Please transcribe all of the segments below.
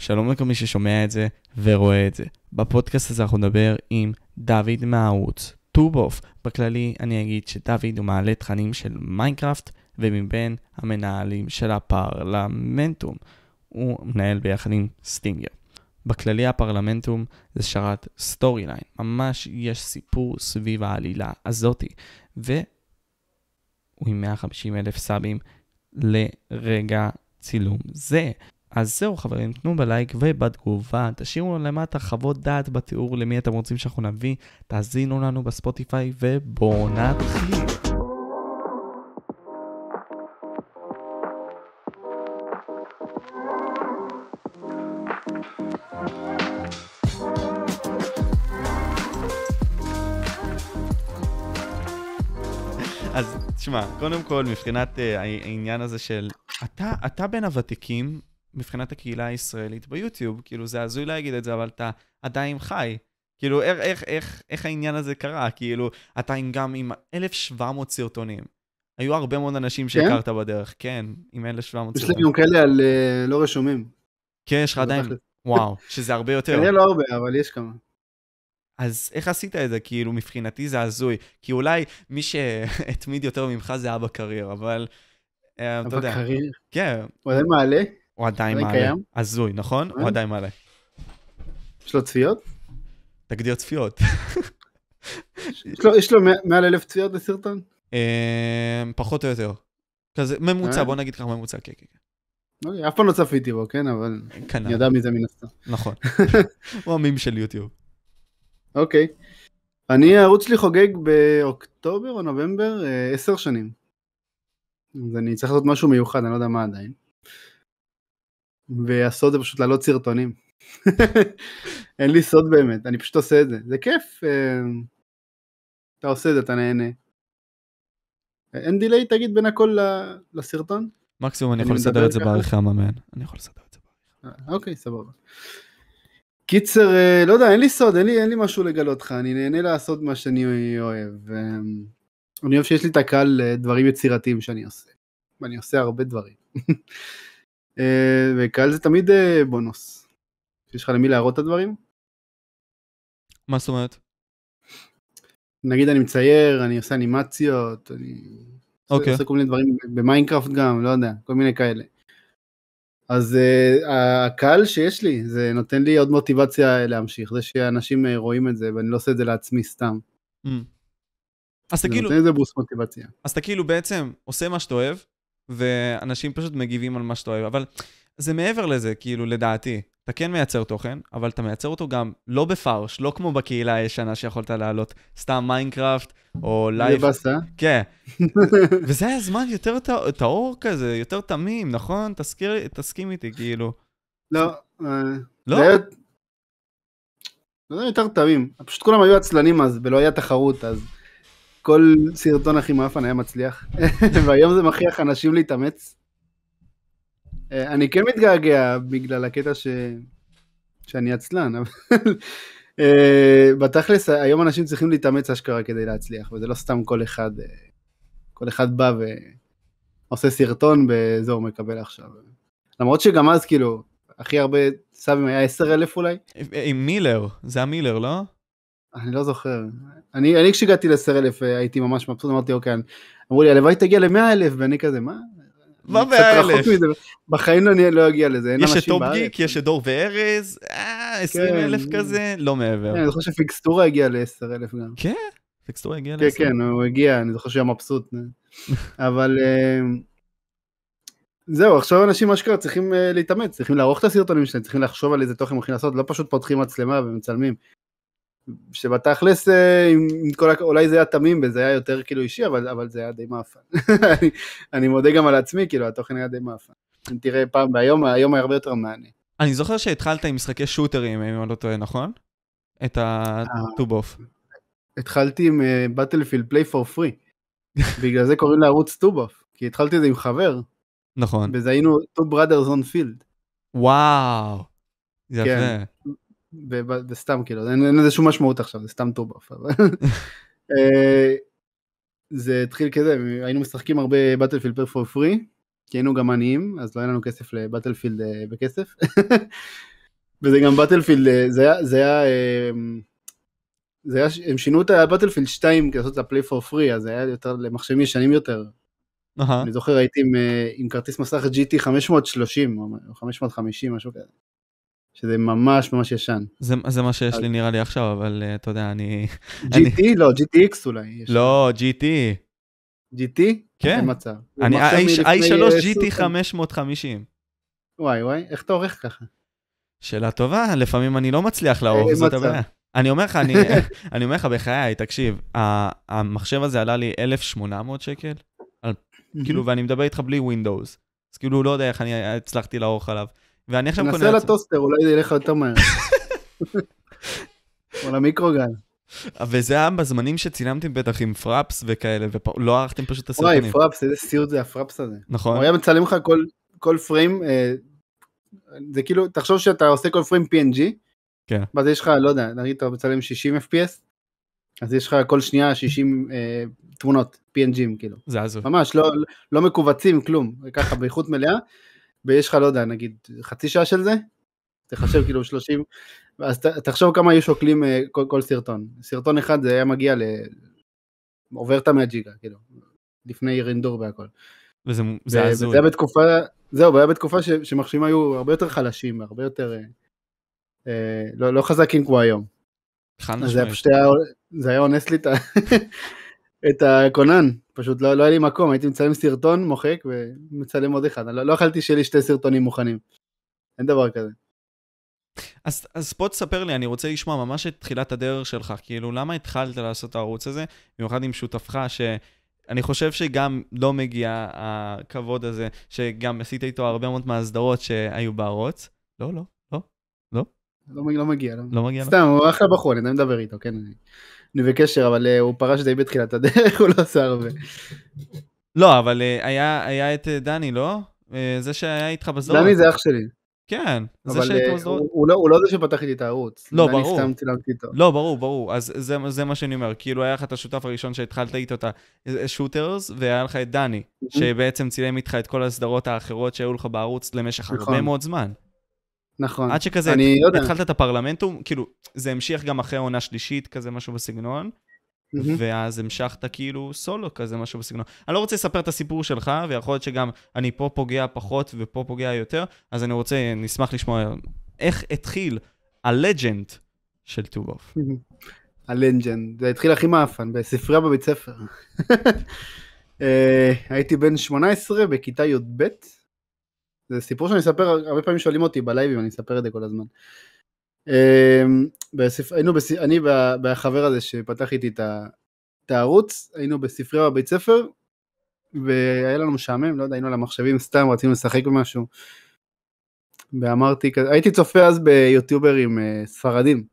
שלום לכל מי ששומע את זה ורואה את זה. בפודקאסט הזה אנחנו נדבר עם דוד מהערוץ 2BOF. בכללי אני אגיד שדוד הוא מעלה תכנים של מיינקראפט ומבין המנהלים של הפרלמנטום. הוא מנהל ביחד עם סטינגר. בכללי הפרלמנטום זה שרת story line, ממש יש סיפור סביב העלילה הזאתי. והוא עם 150 אלף סאבים לרגע צילום זה. אז זהו חברים, תנו בלייק ובתגובה, תשאירו למטה חוות דעת בתיאור למי אתם רוצים שאנחנו נביא, תאזינו לנו בספוטיפיי ובואו נתחיל. אז תשמע, קודם כל מבחינת uh, העניין הזה של, אתה, אתה בין הוותיקים מבחינת הקהילה הישראלית ביוטיוב, כאילו זה הזוי להגיד את זה, אבל אתה עדיין חי. כאילו, איך, איך, איך, איך העניין הזה קרה? כאילו, אתה עם גם עם 1,700 סרטונים. היו הרבה מאוד אנשים כן? שהכרת בדרך, כן, עם 1,700 יש לי סרטונים. גם כאלה על אה, לא רשומים. כן, יש לך עדיין. וואו, שזה הרבה יותר. כנראה לא הרבה, אבל יש כמה. אז איך עשית את זה? כאילו, מבחינתי זה הזוי. כי אולי מי שהתמיד יותר ממך זה אבא קרייר, אבל אה, אתה יודע. קריר. כן, הוא עדיין מעלה? הוא עדיין מעלה. הזוי, נכון? הוא אה? עדיין מעלה. יש לו צפיות? תגדיר צפיות. יש לו- יש לו מא- מעל אלף צפיות בסרטון? אה, פחות או יותר. כזה, ממוצע, אה? בוא נגיד ככה ממוצע, כן, כן, אוקיי, אף פעם לא צפיתי בו, כן? אבל כן. אני כנ"ל, יודע מי זה מן הסתם. נכון. הוא המים של יוטיוב. אוקיי. אני, הערוץ שלי חוגג באוקטובר או נובמבר אה, עשר שנים. אז אני צריך לעשות משהו מיוחד, אני לא יודע מה עדיין. והסוד זה פשוט להעלות סרטונים. אין לי סוד באמת, אני פשוט עושה את זה. זה כיף. אה, אתה עושה את זה, אתה נהנה. אין דיליי, תגיד, בין הכל לסרטון? מקסימום אני יכול לסדר את זה? בעריכה המאמן. אני יכול לסדר את זה. אה, אוקיי, סבבה. קיצר, אה, לא יודע, אין לי סוד, אין לי, אין לי משהו לגלות לך, אני נהנה לעשות מה שאני אוהב. אה, אני אוהב שיש לי את הקהל לדברים יצירתיים שאני עושה. ואני עושה הרבה דברים. אה, וקהל זה תמיד אה, בונוס. יש לך למי להראות את הדברים? מה זאת אומרת? נגיד אני מצייר, אני עושה אנימציות, אני עושה- אוקיי. עושה כל מיני דברים במיינקראפט גם, לא יודע, כל מיני כאלה. אז uh, הקהל שיש לי, זה נותן לי עוד מוטיבציה להמשיך, זה שאנשים רואים את זה ואני לא עושה את זה לעצמי סתם. Mm. אז אתה זה כאילו, נותן איזה בוסט מוטיבציה. אז אתה כאילו בעצם עושה מה שאתה אוהב, ואנשים פשוט מגיבים על מה שאתה אוהב, אבל זה מעבר לזה, כאילו, לדעתי. אתה כן מייצר תוכן, אבל אתה מייצר אותו גם לא בפרש, לא כמו בקהילה הישנה שיכולת להעלות סתם מיינקראפט, או לייב. באסה. כן. וזה היה זמן יותר טהור כזה, יותר תמים, נכון? תזכיר, תסכים איתי, כאילו. לא, אה, לא? זה היה... זה היה יותר תמים. פשוט כולם היו עצלנים אז, ולא היה תחרות, אז כל סרטון הכי מאפן היה מצליח. והיום זה מכריח אנשים להתאמץ. אה, אני כן מתגעגע בגלל הקטע ש... שאני עצלן, אבל אה, בתכלס היום אנשים צריכים להתאמץ אשכרה כדי להצליח, וזה לא סתם כל אחד, אה, כל אחד בא ועושה סרטון וזהו, מקבל עכשיו. למרות שגם אז כאילו, הכי הרבה סאבים היה 10 אלף אולי, עם מילר, זה היה מילר, לא? אני לא זוכר. אני, אני כשהגעתי ל-10 אלף הייתי ממש מבסוט, אמרתי אוקיי, אמרו לי הלוואי תגיע ל-100 אלף, ואני כזה מה? מה אני קצת 100,000? רחוק מזה. בחיים אני לא אגיע לזה, אין יש את אנשים, טופ בארץ. גיק, יש את דור וארז, אה, 20 אלף כן. כזה, לא מעבר. כן, אני זוכר שפיקסטורה הגיע ל-10 אלף גם. כן, טקסטורה הגיע כן, לעשר. כן, הוא הגיע, אני זוכר שהוא היה מבסוט. אבל אה, זהו, עכשיו אנשים אשכרה צריכים אה, להתאמץ, צריכים לערוך את הסרטונים שלהם, צריכים לחשוב על איזה תוכן הם הולכים לעשות, לא פשוט פותחים מצלמה ומצלמים. שבתכלס, אה, עם כל, אולי זה היה תמים וזה היה יותר כאילו אישי, אבל, אבל זה היה די מאפן. אני, אני מודה גם על עצמי, כאילו, התוכן היה די מאפן. אם תראה פעם, והיום היום היה הרבה יותר מעניין. אני זוכר שהתחלת עם משחקי שוטרים, אם אני לא טועה, נכון? את הטובוף. התחלתי עם Battlefield Play for Free. בגלל זה קוראים לערוץ 2BOF, כי התחלתי את זה עם חבר, נכון. וזה היינו two brothers on field. וואו. זה כן. ו- וסתם כאילו, אין לזה שום משמעות עכשיו, זה סתם 2BOF. אבל- אה, זה התחיל כזה, היינו משחקים הרבה Battlefield Play for Free, כי היינו גם עניים, אז לא היה לנו כסף ל-Battlefield אה, בכסף. וזה גם Battlefield, אה, זה היה, זה היה, זה היה, הם שינו את הבטלפילד 2 כדי לעשות את הפליי פור פרי, אז זה היה יותר למחשבים ישנים יותר. אני זוכר הייתי עם, עם כרטיס מסך GT 530 או 550, משהו כזה. שזה ממש ממש ישן. זה, זה מה שיש לי נראה לי עכשיו, אבל uh, אתה יודע, אני... אני- GT? לא, GTX אולי. יש. לא, GT. GT? כן. מצב. אני מחשב מלפני, i3 אה, GT 10 550. וואי וואי, איך אתה עורך ככה? שאלה טובה, לפעמים אני לא מצליח לערוך, אין זאת. הבעיה. אני אומר לך, אני, אני אומר לך בחיי, תקשיב, המחשב הזה עלה לי 1,800 שקל, כאילו, ואני מדבר איתך בלי Windows. אז כאילו, לא יודע איך אני הצלחתי לערוך עליו. ואני עכשיו קונה... נסה לטוסטר, אולי זה ילך יותר מהר. או למיקרוגל. וזה היה בזמנים שצילמתם בטח עם Fraps וכאלה, ולא ערכתם פשוט את וואי, הסרטונים. Fraps, איזה סיוט זה ה-Fraps הזה. נכון? הוא היה מצלם לך כל, כל פריים, אה, זה כאילו, תחשוב שאתה עושה כל פריים PNG, כן. ואז יש לך, לא יודע, נגיד אתה מצלם 60 FPS, אז יש לך כל שנייה 60 אה, תמונות, PNGים כאילו. זה הזוי. ממש, לא, לא מכווצים, כלום, ככה באיכות מלאה, ויש לך, לא יודע, נגיד חצי שעה של זה, תחשב כאילו 30, אז ת, תחשוב כמה היו שוקלים אה, כל, כל סרטון. סרטון אחד זה היה מגיע ל... עובר את המאה ג'יגה, כאילו, לפני רינדור והכל. וזה זה הזוי. היה בתקופה, זהו, והיה בתקופה ש, שמחשבים היו הרבה יותר חלשים, הרבה יותר, אה, אה, לא, לא חזקים כמו היום. חד אז זה היה משמעית. פשוט היה, זה היה אונס לי את, את הכונן, פשוט לא, לא היה לי מקום, הייתי מצלם סרטון, מוחק ומצלם עוד אחד, לא, לא יכלתי שיהיה לי שתי סרטונים מוכנים. אין דבר כזה. אז, אז בוא תספר לי, אני רוצה לשמוע ממש את תחילת הדרך שלך, כאילו, למה התחלת לעשות את הערוץ הזה, במיוחד עם שותפך, שאני חושב שגם לא מגיע הכבוד הזה, שגם עשית איתו הרבה מאוד מהסדרות שהיו בערוץ. לא, לא, לא, לא, מגיע- לא מגיע. לא. לא מגיע. סתם, הוא אחלה בחור, אני מדבר איתו, כן. אני, אני בקשר, אבל uh, הוא פרש די בתחילת הדרך, הוא לא עושה הרבה. לא, אבל אה, היה, היה את אה, דני, לא? אה, זה שהיה איתך בסדרות. דני זה אח שלי, כן, זה שהיית אה, בסדרות. הוא, הוא, לא, הוא לא זה שפתח איתי את הערוץ. לא, ברור. סתם צילמתי איתו. לא, ברור, ברור. אז זה, זה מה שאני אומר. כאילו, היה לך את השותף הראשון שהתחלת איתו את השוטרס, והיה לך את דני, שבעצם צילם איתך את כל הסדרות האחרות שהיו לך בערוץ למשך נכון. הרבה מאוד זמן. נכון. עד שכזה, אני לא יודע. התחלת את הפרלמנטום, כאילו, זה המשיך גם אחרי עונה שלישית, כזה משהו בסגנון, מהמם. ואז המשכת כאילו סולו, כזה משהו בסגנון. אני לא רוצה לספר את הסיפור שלך, ויכול להיות שגם אני פה פוגע פחות ופה פוגע יותר, אז אני רוצה, נשמח לשמוע איך התחיל הלג'נד של טובוף. הלנג'נד, זה התחיל הכי מאפן, בספרייה בבית ספר. אה, הייתי בן 18 בכיתה י"ב. זה סיפור שאני אספר, הרבה פעמים שואלים אותי בלייבים, אני אספר את זה כל הזמן. בספר, היינו. אני וה- והחבר הזה שפתח איתי את הערוץ, היינו בספרייה בבית ספר, והיה לנו משעמם, לא יודע, היינו על המחשבים סתם, רצינו לשחק במשהו. ואמרתי, הייתי צופה אז ביוטיוברים אה, ספרדים,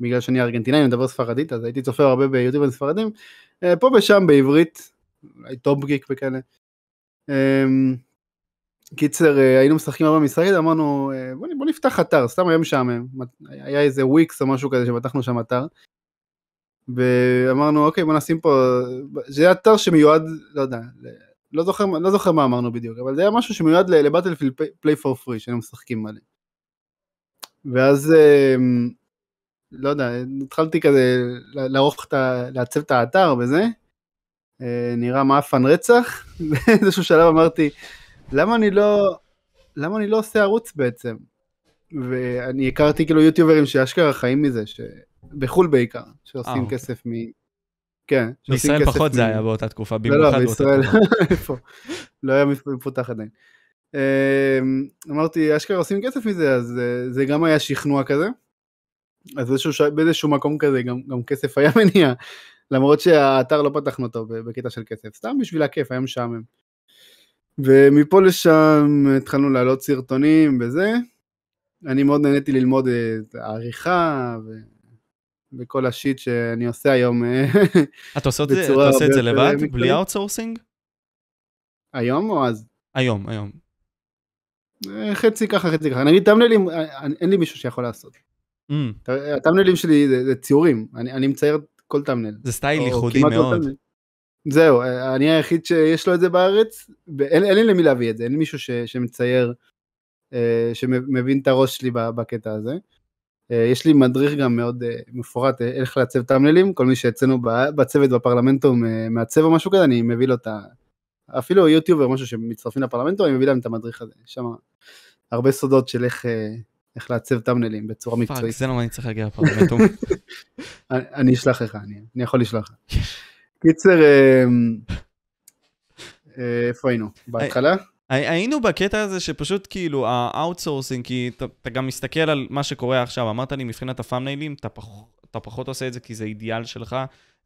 בגלל שאני ארגנטינאי, אני מדבר ספרדית, אז הייתי צופה הרבה ביוטיוברים ספרדים, אה, פה ושם בעברית, אולי טופ גיק וכאלה. קיצר, אה, היינו משחקים הרבה משחק הזה, אמרנו, אה, בוא, בוא נפתח אתר, סתם היה משעמם, היה איזה וויקס או משהו כזה שפתחנו שם אתר. ואמרנו, אוקיי, בוא נשים פה, זה היה אתר שמיועד, לא יודע, לא זוכר, לא זוכר מה אמרנו בדיוק, אבל זה היה משהו שמיועד לבטלפילד פליי פור פרי, שהיינו משחקים מלא. ואז, אמ, לא יודע, התחלתי כזה לערוך את ה... לעצב את האתר וזה, אה, נראה מאפן רצח, באיזשהו שלב אמרתי, למה אני לא, למה אני לא עושה ערוץ בעצם? ואני הכרתי כאילו יוטיוברים שאשכרה חיים מזה, ש... בחו"ל בעיקר, שעושים אה, אוקיי. כסף מ... כן. בישראל פחות מ- זה היה באותה תקופה, לא, לא, במיוחד באותה בישראל, תקופה. איפה? לא היה מפותח עדיין. אמ, אמרתי, אשכרה עושים כסף מזה, אז אה, זה גם היה שכנוע כזה. אז באיזשהו, באיזשהו מקום כזה גם, גם כסף היה מניע, למרות שהאתר לא פתחנו אותו בקטע של כסף, סתם בשביל הכיף, היה משעמם. ומפה לשם התחלנו להעלות סרטונים וזה. אני מאוד נהניתי ללמוד אה, את העריכה ו... וכל ה-shit שאני עושה היום אה, אתה עושה את זה- אתה עושה את זה לבד, מקצועית. בלי outsourcing? היום או אז? היום, היום. אה, חצי ככה חצי ככה נגיד thumbnail-ים אה, אין לי מישהו שיכול לעשות Mm, ה-thumbnail-ים שלי זה, זה ציורים אני, אני מצייר כל thumbnail. זה סטייל ייחודי מאוד. thumbnail. זהו אה, אני היחיד שיש לו את זה בארץ ואין אין לי למי להביא את זה אין לי מישהו ש, שמצייר אה, שמבין את הראש שלי בקטע הזה. אה, יש לי מדריך גם מאוד מפורט איך לעצב thumbnail-ים, כל מי שאצלנו בצוות בפרלמנטום מעצב או משהו כזה, אני מביא לו את ה... אפילו יוטיובר, משהו שמצטרפים לפרלמנטום, אני מביא להם את המדריך הזה. יש שם הרבה סודות של איך, איך לעצב thumbnail-ים בצורה מקצועית. fuck, זה לא מה אני צריך להגיע לפרלמנטום. אני אשלח לך, אני, אני יכול לשלוח לך. קיצר, איפה היינו? בהתחלה? היינו בקטע הזה שפשוט כאילו ה-outsourcing, כי אתה, אתה גם מסתכל על מה שקורה עכשיו, אמרת לי מבחינת ה-thumbnail-ים, אתה, פח, אתה פחות עושה את זה כי זה אידיאל שלך,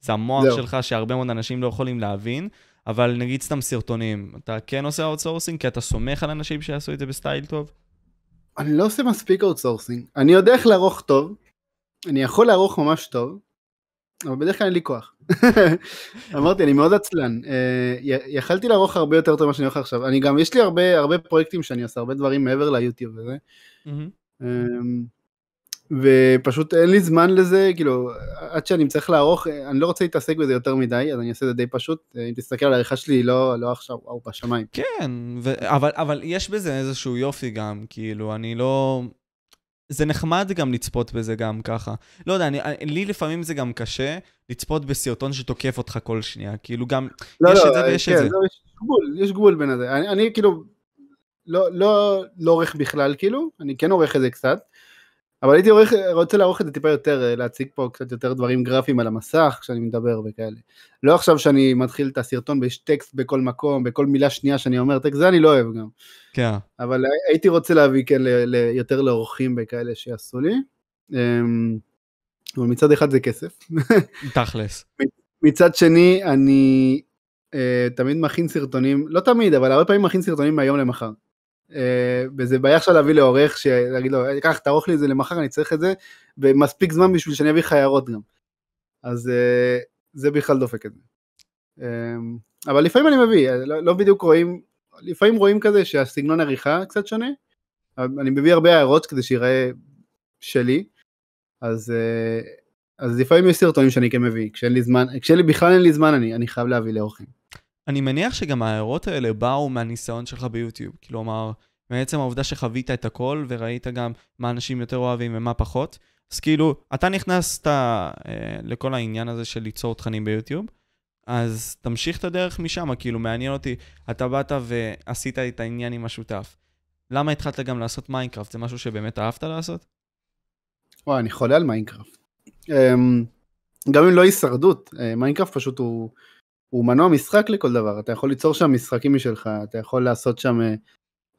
זה המוח זהו. שלך שהרבה מאוד אנשים לא יכולים להבין, אבל נגיד סתם סרטונים, אתה כן עושה outsourcing כי אתה סומך על אנשים שיעשו את זה בסטייל טוב? אני לא עושה מספיק outsourcing, אני יודע איך לערוך טוב, אני יכול לערוך ממש טוב, אבל בדרך כלל אין לי כוח. אמרתי, אני מאוד עצלן. אה, יכלתי לערוך הרבה יותר טוב ממה שאני עורך עכשיו. אני גם, יש לי הרבה, הרבה פרויקטים שאני עושה, הרבה דברים מעבר ליוטיוב וזה. אמ, ופשוט אין לי זמן לזה, כאילו, עד שאני צריך לערוך, אני לא רוצה להתעסק בזה יותר מדי, אז אני אעשה את זה די פשוט. אם תסתכל על העריכה שלי, לא, לא עכשיו, וואו, בשמיים. כן, ו- אבל, אבל יש בזה איזשהו יופי גם, כאילו, אני לא... זה נחמד גם לצפות בזה גם ככה. לא יודע, אני, לי לפעמים זה גם קשה לצפות בסרטון שתוקף אותך כל שנייה. כאילו גם, לא, יש לא, את זה ויש כן, את זה. לא, יש גבול, יש גבול בין הזה. אני, אני כאילו לא, לא, לא עורך בכלל, כאילו, אני כן עורך את זה קצת. אבל הייתי עורך, רוצה לערוך את זה טיפה יותר, אה, להציג פה קצת יותר דברים גרפיים על המסך כשאני מדבר וכאלה. לא עכשיו שאני מתחיל את הסרטון ויש טקסט בכל מקום, בכל מילה שנייה שאני אומר טקסט, זה אני לא אוהב גם. כן. אבל הייתי רוצה להביא כן ל, ל, יותר לאורחים בכאלה שיעשו לי. אמ, אבל מצד אחד זה כסף. תכלס. מצד שני, אני uh, תמיד מכין סרטונים, לא תמיד, אבל הרבה פעמים מכין סרטונים מהיום למחר. אה, וזה בעיה עכשיו להביא לעורך, להגיד לו, קח, תערוך לי את זה למחר, אני צריך את זה, ומספיק זמן בשביל שאני אביא לך הערות גם. אז אה, זה בכלל דופק את זה. אה, אבל לפעמים אני מביא, לא, לא בדיוק רואים, לפעמים רואים כזה שהסגנון עריכה קצת שונה, אני מביא הרבה הערות כדי שיראה שלי, אז, אז לפעמים יש סרטונים שאני כן מביא, כשאין לי זמן, כשאין לי, בכלל אין לי זמן אני, אני חייב להביא לאורחים. אני מניח שגם ההערות האלה באו מהניסיון שלך ביוטיוב. כלומר, מעצם העובדה שחווית את הכל וראית גם מה אנשים יותר אוהבים ומה פחות. אז כאילו, אתה נכנסת אה, לכל העניין הזה של ליצור תכנים ביוטיוב, אז תמשיך את הדרך משם, כאילו, מעניין אותי, אתה באת ועשית את העניין עם השותף. למה התחלת גם לעשות מיינקראפט? זה משהו שבאמת אהבת לעשות? וואי, אני חולה על מיינקראפט. אמ, גם אם לא הישרדות, אה, מיינקראפט פשוט הוא... הוא מנוע משחק לכל דבר, אתה יכול ליצור שם משחקים משלך, אתה יכול לעשות שם, אה,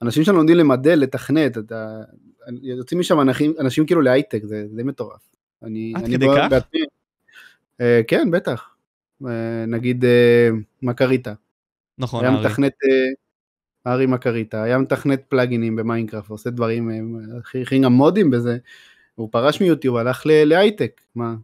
אנשים שם לומדים למדל, לתכנת, אתה, יוצאים משם אנשים, אנשים כאילו להייטק, זה די מטורף. אני, עד כדי כך? בעצמי, אה, כן, בטח. אה, נגיד אה, מקריטה. נכון, היה ארי. מתכנת, אה, ארי מקריטה, היה מתכנת פלאגינים במיינקראפט, עושה דברים, הכי גם מודים בזה, הוא פרש מיוטיוב, הלך להייטק, מה,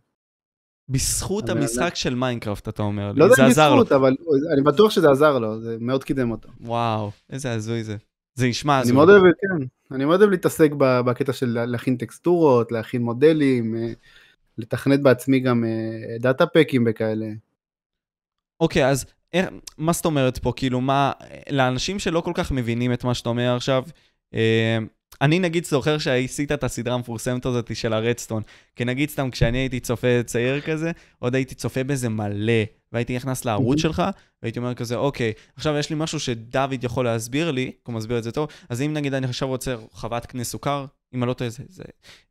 בזכות המשחק של מיינקראפט, אתה אומר לי, לא זה עזר לו. לא יודע בזכות, אבל אני בטוח שזה עזר לו, זה מאוד קידם אותו. וואו, איזה הזוי זה. זה נשמע הזוי. אני מאוד אוהב, כן, אני מאוד אוהב להתעסק בקטע של להכין טקסטורות, להכין מודלים, אה, לתכנת בעצמי גם data אה, pack ים וכאלה. אוקיי, אז מה זאת אומרת פה? כאילו, מה, לאנשים שלא כל כך מבינים את מה שאתה אומר עכשיו, אה, אני נגיד זוכר שעשית את הסדרה המפורסמת הזאת של הרדסטון, כי נגיד סתם כשאני הייתי צופה צעיר כזה, עוד הייתי צופה בזה מלא, והייתי נכנס לערוץ שלך, והייתי אומר כזה, אוקיי, עכשיו יש לי משהו שדוד יכול להסביר לי, כי הוא מסביר את זה טוב, אז אם נגיד אני עכשיו רוצה חוות קנה סוכר, אם אני לא טועה, זה, זה,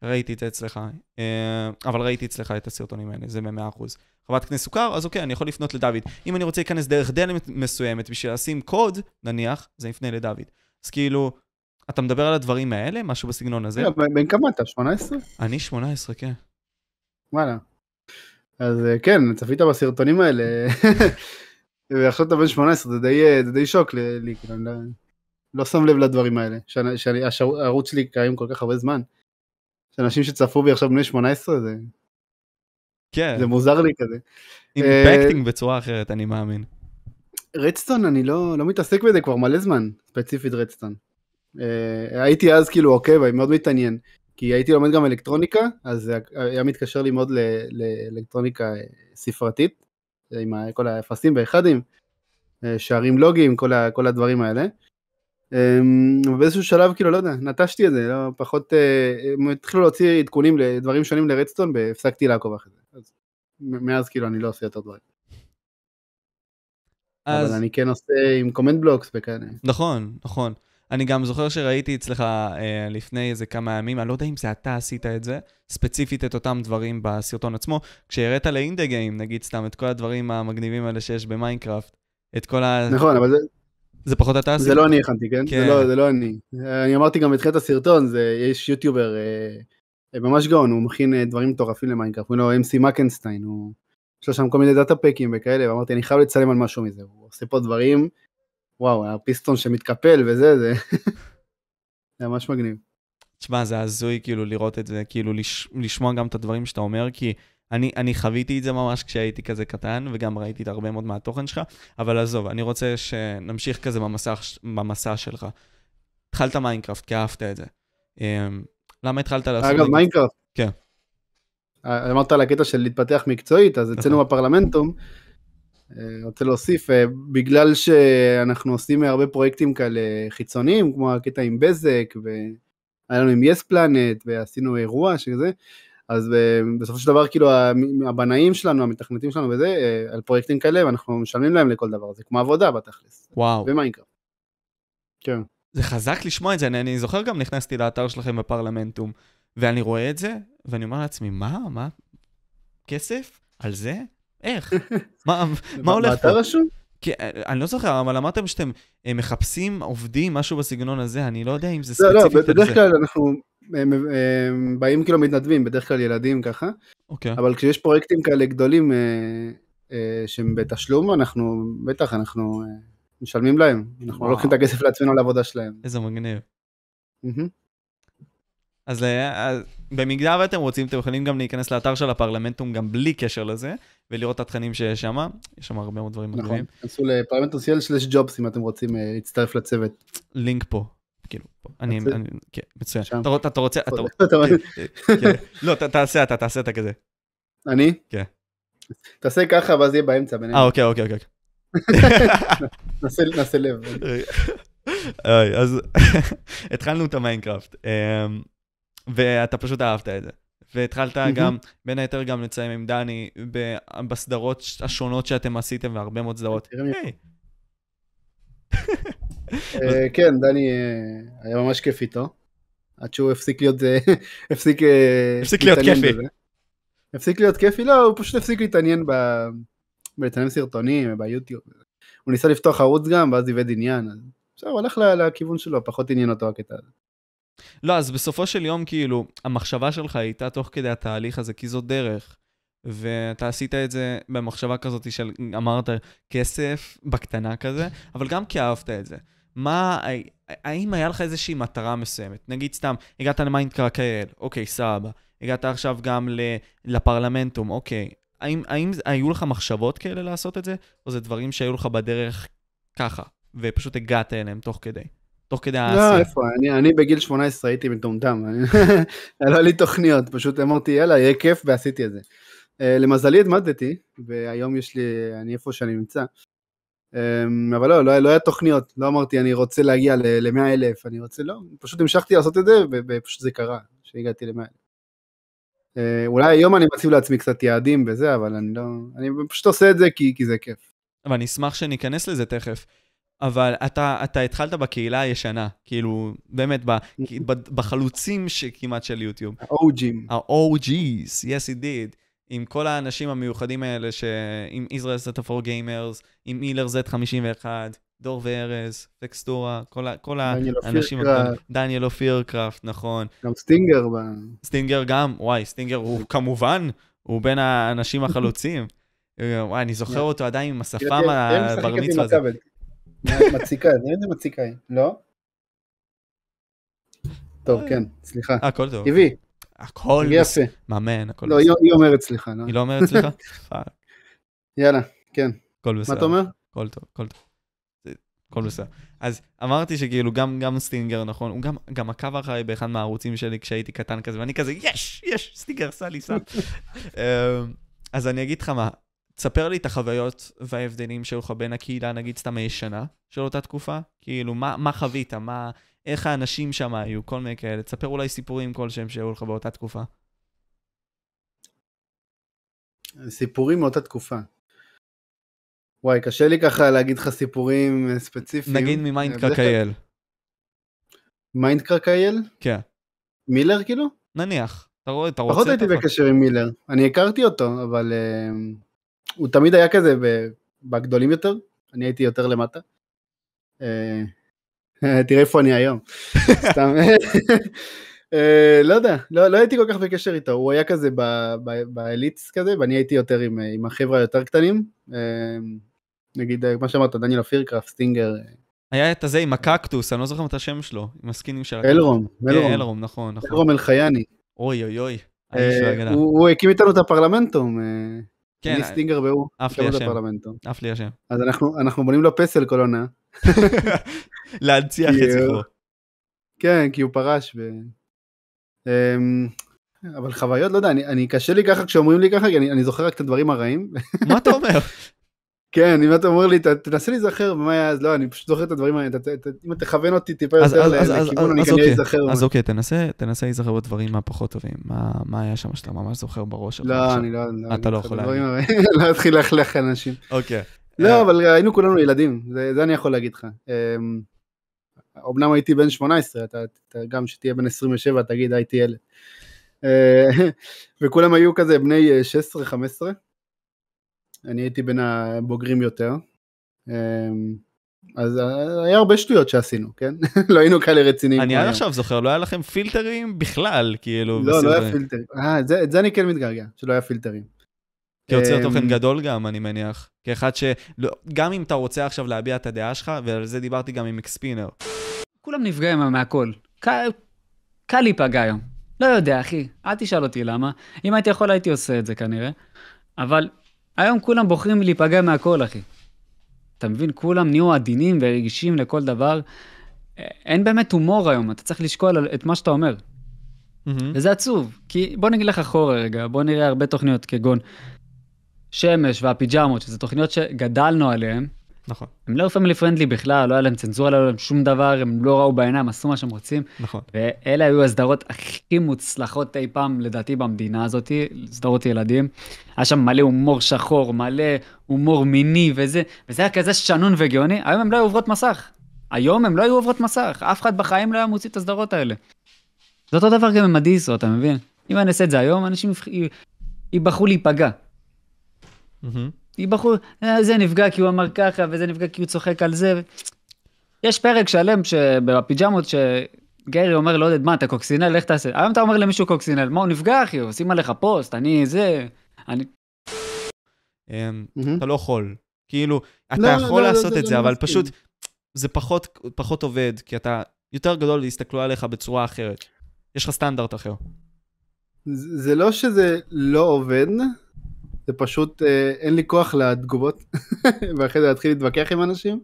ראיתי את זה אצלך, אה, אבל ראיתי אצלך את הסרטונים האלה, זה ב-100%. חוות קנה סוכר, אז אוקיי, אני יכול לפנות לדוד. אם אני רוצה להיכנס דרך דלת מסוימת בשביל לשים קוד, נניח, זה יפנה לדוד. אז כאילו, אתה מדבר על הדברים האלה? משהו בסגנון הזה? בן כמה אתה? 18? אני 18, כן. וואלה. אז אה, כן, צפית בסרטונים האלה, ועכשיו אתה בן 18, זה די, אה, זה די שוק לי, כאילו, אני לא, לא שם לב לדברים האלה, שהערוץ שלי קיים כל כך הרבה זמן. שאנשים שצפו בי עכשיו בני 18, זה... כן. זה מוזר לי כזה. אימפקטינג בצורה אחרת, אני מאמין. רדסטון, אני לא, לא מתעסק בזה כבר מלא זמן, ספציפית רדסטון. אה, הייתי אז כאילו עוקב, אני מאוד מתעניין, כי הייתי לומד גם אלקטרוניקה, אז היה מתקשר לי מאוד לאלקטרוניקה ספרתית, עם כל האפסים והאחדים, אה, שערים לוגיים, כל, כל הדברים האלה. אמ, ובאיזשהו שלב כאילו לא יודע נטשתי את זה לא פחות אה, הם התחילו להוציא עדכונים לדברים שונים לרדסטון והפסקתי לעקוב אחרי זה. אז מאז כאילו אני לא עושה יותר דברים. אז אבל אני כן עושה עם command blocks וכאלה. נכון, נכון. אני גם זוכר שראיתי אצלך אה, לפני איזה כמה ימים, אני לא יודע אם זה אתה עשית את זה, ספציפית את אותם דברים בסרטון עצמו, כשהראית ל in the game, נגיד סתם, את כל הדברים המגניבים האלה שיש במיינקראפט, את כל ה... נכון אבל זה, זה פחות אתה עשית? זה לא אני הכנתי כן? כן. זה, לא, זה לא אני. אני אמרתי גם בתחילת הסרטון זה יש יוטיובר אה, אה, ממש גאון הוא מכין אה, דברים מטורפים למיינקראפט קוראים לו MC Makistein הוא יש לו שם כל מיני data pack ים וכאלה ואמרתי אני חייב לצלם על משהו מזה הוא עושה פה דברים וואו הפיסטון שמתקפל וזה זה זה ממש מגניב. תשמע, זה הזוי כאילו לראות את זה, כאילו לש... לשמוע גם את הדברים שאתה אומר, כי אני, אני חוויתי את זה ממש כשהייתי כזה קטן, וגם ראיתי את הרבה מאוד מהתוכן שלך, אבל עזוב, אני רוצה שנמשיך כזה במסע, במסע שלך. התחלת מיינקראפט, כי אהבת את זה. אמ, למה התחלת לעשות... אגב מיינקראפט. כן. אה, אמרת על הקטע של להתפתח מקצועית אז אצלנו נכון. בפרלמנטום. אה, רוצה להוסיף אה, בגלל שאנחנו עושים הרבה פרויקטים כאלה חיצוניים כמו הקטע עם בזק והיה לנו עם יס פלנט ועשינו אירוע שזה אז אה, בסופו של דבר כאילו הבנאים שלנו המתכנתים שלנו וזה על פרויקטים כאלה ואנחנו משלמים להם לכל דבר זה כמו עבודה בתכלס וואו, ומיינקראפט. כן. זה חזק לשמוע את זה, אני, אני זוכר גם נכנסתי לאתר שלכם בפרלמנטום, ואני רואה את זה, ואני אומר לעצמי, מה, מה, כסף? על זה? איך? מה, מה הולך פה? באתר רשום? כי, אה, אני לא זוכר, אבל אמרתם שאתם אה, מחפשים עובדים, משהו בסגנון הזה, אני לא יודע אם זה לא, לא, ספציפית על בדרך. כלל אנחנו אה, אה, באים כאילו מתנדבים, בדרך כלל ילדים ככה, אוקיי. אבל כשיש פרויקטים כאלה גדולים אה, שהם בתשלום, אנחנו, בטח, אנחנו משלמים להם, אנחנו. לא לוקחים את הכסף לעצמנו על העבודה שלהם. איזה מגניב. אז, אז במידה ואתם רוצים, אתם יכולים גם להיכנס לאתר של הפרלמנטום גם בלי קשר לזה, ולראות את התכנים שיש שם, יש שם הרבה מאוד דברים נכון, מגניבים. כנסו לפרלמנט סוציאל שלש ג'ובס אם אתם רוצים אה, להצטרף לצוות. לינק פה, כאילו. אני. אני, כן, מצוין. אתה, רוצ- אתה רוצה, אתה, אתה אומר, כן. לא, תעשה אתה, תעשה אתה כזה. אני? כן. תעשה ככה ואז יהיה באמצע בינינו. אה, אוקיי, אוקיי, אוקיי. נעשה- לב. אוי, אז התחלנו את המיינקראפט, אמ, ואתה פשוט אהבת את זה. והתחלת מהמם. גם, בין היתר גם לציין עם דני, בסדרות השונות שאתם עשיתם, והרבה מאוד סדרות. אה, כן, דני אה, היה ממש כיף איתו. עד שהוא הפסיק להיות, אה, הפסיק הפסיק להיות כיפי. הפסיק להיות כיפי, לא, הוא פשוט הפסיק להתעניין ב- בלצלם סרטונים, ביוטיוב. הוא ניסה לפתוח ערוץ גם, ואז איבד עניין. אז עכשיו הוא הלך לכיוון שלו, פחות עניין אותו הקטע הזה. לא, אז בסופו של יום, כאילו, המחשבה שלך הייתה תוך כדי התהליך הזה, כי זאת דרך. ואתה עשית את זה במחשבה כזאת של, אמרת, כסף בקטנה כזה, אבל גם כי אהבת את זה. מה, האם היה לך איזושהי מטרה מסוימת? נגיד סתם, הגעת ל MineCrackIL, אוקיי, סבבה. הגעת עכשיו גם לפרלמנטום, אוקיי. האם, האם היו לך מחשבות כאלה לעשות את זה, או זה דברים שהיו לך בדרך ככה, ופשוט הגעת אליהם תוך כדי? תוך כדי לא, העשייה. איפה, אני- אני בגיל 18 הייתי מטומטם. אני- לא היה לי תוכניות, פשוט אמרתי, יאללה, יהיה כיף, ועשיתי את זה. אה, למזלי התמדתי, והיום יש לי, אני איפה שאני נמצא. אמ, אבל לא, לא, לא היה תוכניות, לא אמרתי אני רוצה להגיע ל-100 אלף, אני רוצה, לא, פשוט המשכתי לעשות את זה, ופשוט זה קרה, שהגעתי ל-100 אלף. אה, אולי היום אני מציב לעצמי קצת יעדים וזה, אבל אני לא, אני פשוט עושה את זה כי, כי זה כיף. ואני אשמח שניכנס לזה תכף. אבל אתה, אתה התחלת בקהילה הישנה, כאילו, באמת, ב, ב, בחלוצים שכמעט של יוטיוב. ה-OGים. ה-OG's, yes it did, עם כל האנשים המיוחדים האלה, ש... עם Israel Z4 Gamers, עם מילר Z51, דור וארז, טקסטורה, כל, ה... כל האנשים הגדולים. דניאל אופיר קראפט, נכון. גם סטינגר. ב- סטינגר גם, וואי, סטינגר הוא כמובן, הוא בין האנשים החלוצים. וואי, אני זוכר אותו עדיין עם השפם הבר מצווה הזה. מציקה, תראה איזה מציקה לא? טוב, כן, סליחה. הכל טוב. טבעי, הכל. יפה. מאמן, הכל לא, בסדר. היא היא אומרת סליחה, לא? היא לא אומרת סליחה? יאללה, כן. הכל בסדר. מה אתה אומר? הכל טוב, הכל טוב. זה- הכל בסדר. אז אמרתי שכאילו גם, גם סטינגר, נכון, הוא גם, גם עקב אחריי באחד מהערוצים שלי כשהייתי קטן כזה, ואני כזה, יש, יש, סטינגר, סע לי, סע. אמ, אז אני אגיד לך מה, תספר לי את החוויות וההבדלים שהיו לך בין הקהילה, נגיד סתם הישנה של אותה תקופה. כאילו, מה, מה חווית? מה, איך האנשים שם היו? כל מיני כאלה. תספר אולי סיפורים כלשהם שהיו לך באותה תקופה. סיפורים מאותה תקופה. וואי, קשה לי ככה להגיד לך סיפורים אה, ספציפיים. נגיד מ MineCrackIL. MineCrackIL? כן. מילר כאילו? נניח. אתה רואה, אתה רוצה... פחות הייתי בקשר עם מילר. אני הכרתי אותו, אבל אה, הוא תמיד היה כזה בגדולים יותר, אני הייתי יותר למטה. Uh, תראה איפה אני היום. סתם. Uh, לא יודע, לא, לא הייתי כל כך בקשר איתו, הוא היה כזה באליטס כזה, ואני הייתי יותר עם, החבר'ה היותר קטנים. נגיד, מה שאמרת, דניאל אפירקראפט, סטינגר. היה את הזה עם הקקטוס, אני לא זוכר את השם שלו, עם הסקינים של הקקטוס. אלרום, אלרום. אלרום, נכון, נכון. אלרום אלחייני. אוי אוי אוי. הוא הקים איתנו את הפרלמנטום. כן. אני סטינגר והוא. עף לי השם. עף לי השם. אז אנחנו בונים לו פסל כל עונה. להנציח את זכרו. כן, כי הוא פרש. אמ, אבל חוויות, לא יודע, אני קשה לי ככה כשאומרים לי ככה, כי אני זוכר רק את הדברים הרעים. מה אתה אומר? כן, אם אתה אומר לי, תנסה להיזכר במה היה אז, לא, אני פשוט זוכר את הדברים האלה, אם תכוון אותי טיפה יותר לכיוון, אני כנראה אזכר. אז אוקיי, תנסה להיזכר בדברים הפחות טובים, מה היה שם שאתה ממש זוכר בראש שלך? לא, אני לא... אתה לא יכול להגיד. לא אתחיל ללכלך אנשים. אוקיי. לא, אבל היינו כולנו ילדים, זה אני יכול להגיד לך. אמנם אמ, הייתי בן 18, אתה גם שתהיה בן 27 תגיד הייתי ילד. אה, וכולם היו כזה בני 16-15. אני הייתי בין הבוגרים יותר. אמ, אז היה הרבה שטויות שעשינו, כן? לא היינו כאלה רציניים. אני עד עכשיו זוכר, לא היה לכם פילטרים בכלל, כאילו. לא, לא היה פילטרים. אה, את זה אני כן מתגעגע, שלא היה פילטרים. כיוצר אמ, תוכן גדול גם, אני מניח. כאחד ש... גם אם אתה רוצה עכשיו להביע את הדעה שלך, ועל זה דיברתי גם עם אקספינר. כולם נפגעים מהכל. קל להיפגע היום. לא יודע, אחי, אל תשאל אותי למה. אם הייתי יכול, הייתי עושה את זה כנראה. אבל היום כולם בוחרים להיפגע מהכל, אחי. אתה מבין? כולם נהיו עדינים ורגישים לכל דבר. אין באמת הומור היום, אתה צריך לשקול את מה שאתה אומר. Mm-hmm. וזה עצוב, כי בוא נגיד לך אחורה רגע, בוא נראה הרבה תוכניות כגון שמש והפיג'מות, שזה תוכניות שגדלנו עליהן, נכון. הם לא פמילי פרנדלי בכלל, לא היה להם צנזורה, לא היה להם שום דבר, הם לא ראו בעיניים, עשו מה שהם רוצים. נכון. ואלה היו הסדרות הכי מוצלחות אי פעם, לדעתי, במדינה הזאת, סדרות ילדים. היה שם מלא הומור שחור, מלא הומור מיני וזה, וזה היה כזה שנון וגאוני, היום הם לא היו עוברות מסך. היום הם לא היו עוברות מסך, אף אחד בחיים לא היה מוציא את הסדרות האלה. זה אותו דבר גם עם הדיסו, אתה מבין? אם אני אעשה את זה היום, אנשים ייבחרו להיפגע. Mm-hmm. היא בחור, אה, זה נפגע כי הוא אמר ככה, וזה נפגע כי הוא צוחק על זה. יש פרק שלם בפיג'מות שגרי אומר לעודד, לא מה, אתה קוקסינל, איך תעשה? היום אתה אומר למישהו קוקסינל, מה, הוא נפגע, אחי, עושים עליך פוסט, אני זה, אני... אמ, אתה לא יכול. כאילו, אתה לא, יכול לא, לעשות את זה, אבל פשוט, זה פחות עובד, כי אתה יותר גדול, יסתכלו עליך בצורה אחרת. יש לך סטנדרט אחר. זה לא שזה לא עובד, זה פשוט אה, אין לי כוח לתגובות, ואחרי זה להתחיל להתווכח עם אנשים.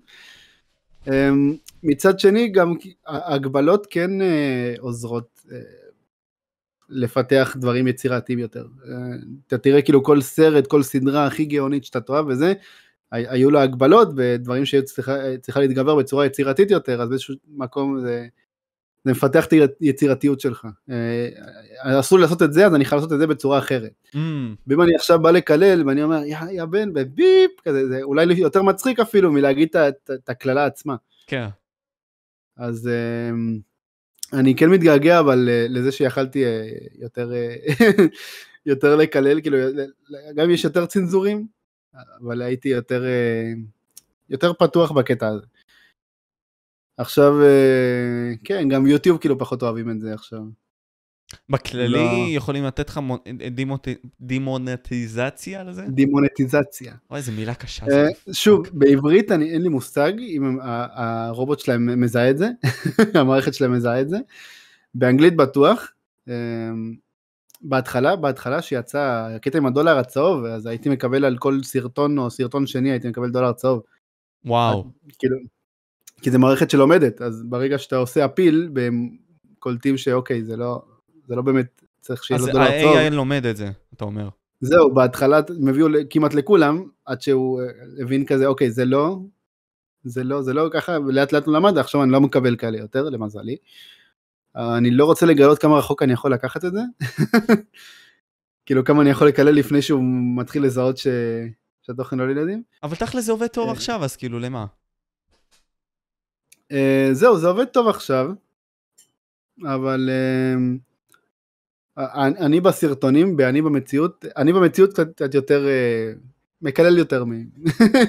אה, מצד שני, גם ההגבלות כן אה, עוזרות אה, לפתח דברים יצירתיים יותר. אתה תראה כאילו כל סרט, כל סדרה הכי גאונית שאתה תאהב וזה, היו לה הגבלות ודברים שהיו צריכה להתגבר בצורה יצירתית יותר, אז באיזשהו מקום זה זה מפתח את היצירתיות שלך. אה, אסור לי לעשות את זה, אז אני חייב לעשות את זה בצורה אחרת. Mm. ואם אני עכשיו בא לקלל, ואני אומר, יא, יא בן, בביפ, כזה, זה אולי יותר מצחיק אפילו מלהגיד את הקללה עצמה. כן. אז אה, אני כן מתגעגע, אבל אה, לזה שיכלתי יותר, יותר לקלל, כאילו, גם יש יותר צנזורים, אבל הייתי יותר, יותר פתוח בקטע הזה. עכשיו, אה, כן, גם יוטיוב כאילו פחות אוהבים את זה עכשיו. בכללי לא... יכולים לתת לך דימוט... דימונטיזציה לזה? דימונטיזציה. אוי, איזה מילה קשה. Uh, שוב, okay. בעברית אני, אין לי מושג אם הרובוט שלהם מזהה את זה, המערכת שלהם מזהה את זה. באנגלית בטוח. Uh, בהתחלה, בהתחלה שיצא הקטע עם הדולר הצהוב, אז הייתי מקבל על כל סרטון או סרטון שני, הייתי מקבל דולר צהוב. וואו. כאילו, כי זה מערכת שלומדת, אז ברגע שאתה עושה אפיל, והם קולטים שאוקיי, זה לא, זה לא באמת צריך שיהיה לו דולר צהוב. אז ה-AI לומד את זה, אתה אומר. זהו, בהתחלה הם הביאו כמעט לכולם, עד שהוא אה, הבין כזה, אוקיי, זה לא, זה לא, זה לא ככה, ולאט לאט הוא למד, עכשיו אני לא מקבל כאלה יותר, למזלי. אני לא רוצה לגלות כמה רחוק אני יכול לקחת את זה. כאילו, כמה אני יכול לקלל לפני שהוא מתחיל לזהות ש... שהתוכן לא לילדים. אבל תכל'ס זה עובד טוב אה. עכשיו, אז כאילו, למה? אה, זהו, זה עובד טוב עכשיו, אבל אה, אני, אני בסרטונים, אני במציאות, אני במציאות קצת, קצת יותר, אה, מקלל יותר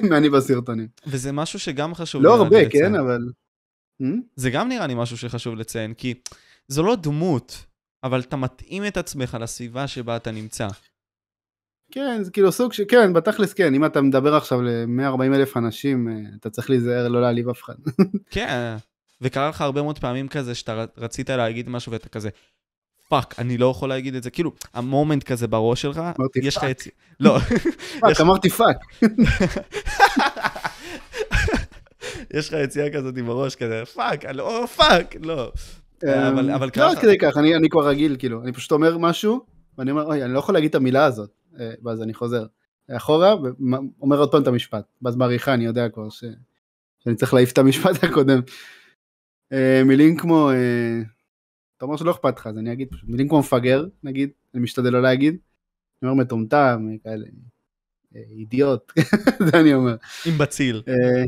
מאני בסרטונים. וזה משהו שגם חשוב לא הרבה, לציין. כן, אבל... Hmm? זה גם נראה לי משהו שחשוב לציין, כי זו לא דמות, אבל אתה מתאים את עצמך לסביבה שבה אתה נמצא. כן, זה כאילו סוג ש... כן, בתכלס כן, אם אתה מדבר עכשיו ל-140 אלף אנשים, אה, אתה צריך להיזהר לא להעליב אף אחד. כן, וקרה לך הרבה מאוד פעמים כזה שאתה רצית להגיד משהו ואתה כזה, fuck, אני לא יכול להגיד את זה. כאילו, המומנט כזה בראש שלך, אמרתי, יש לך. יצ... לא, fuck, אמרתי fuck. יש לך יציאה כזאת בראש כזה, fuck, לא, fuck, לא. אבל- אמ, אבל לא ככה- עד כדי כך, אני אני כבר רגיל, כאילו, אני פשוט אומר משהו, ואני אומר, אוי, אני לא יכול להגיד את המילה הזאת, אה, ואז אני חוזר אחורה, ואומר עוד פעם את המשפט, ואז בעריכה אני יודע כבר ש- שאני צריך להעיף את המשפט הקודם. אה, מילים כמו, אה, אתה אומר שלא אכפת לך, אז אני אגיד פשוט, מילים כמו מפגר, נגיד, אני משתדל לא להגיד, אני אומר מטומטם, כאלה, אה, אידיוט, זה אני אומר. עם בציל. אה,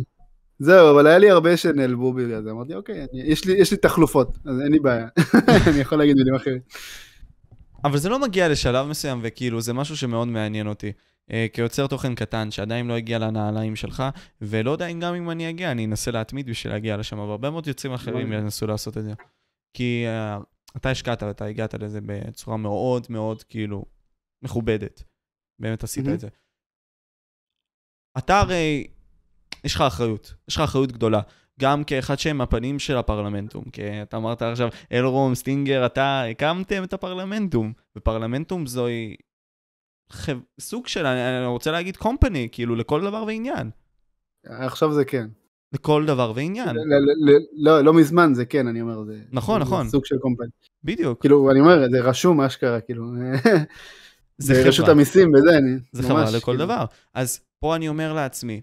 זהו, אבל היה לי הרבה שנעלבו בגלל זה, אמרתי, אוקיי, אני- יש לי- יש לי תחלופות, אז אין לי בעיה, אני יכול להגיד מילים אחרים. אבל זה לא מגיע לשלב מסוים, וכאילו, זה משהו שמאוד מעניין אותי. אה, כיוצר תוכן קטן, שעדיין לא הגיע לנעליים שלך, ולא יודע אם גם אם אני אגיע, אני אנסה להתמיד בשביל להגיע לשם, אבל הרבה מאוד יוצרים אחרים וואי. ינסו לעשות את זה. כי אה, אתה השקעת ואתה הגעת לזה בצורה מאוד מאוד, כאילו, מכובדת. באמת עשית. את זה. אתה הרי, יש לך אחריות, יש לך אחריות גדולה. גם כאחד שהם הפנים של הפרלמנטום, כי אתה אמרת עכשיו, אלרום, סטינגר, אתה הקמתם את הפרלמנטום, ופרלמנטום זוהי חב... סוג של, אני, רוצה להגיד קומפני, כאילו לכל דבר ועניין. עכשיו זה כן. לכל דבר ועניין, לא, לא מזמן זה כן, אני אומר, זה... נכון, זה נכון. סוג של קומפני. בדיוק. כאילו, אני אומר, זה רשום אשכרה, כאילו. זה זה רשות חברה, המיסים וזה, אני... זה ממש, חברה לכל כאילו. דבר. אז פה אני אומר לעצמי,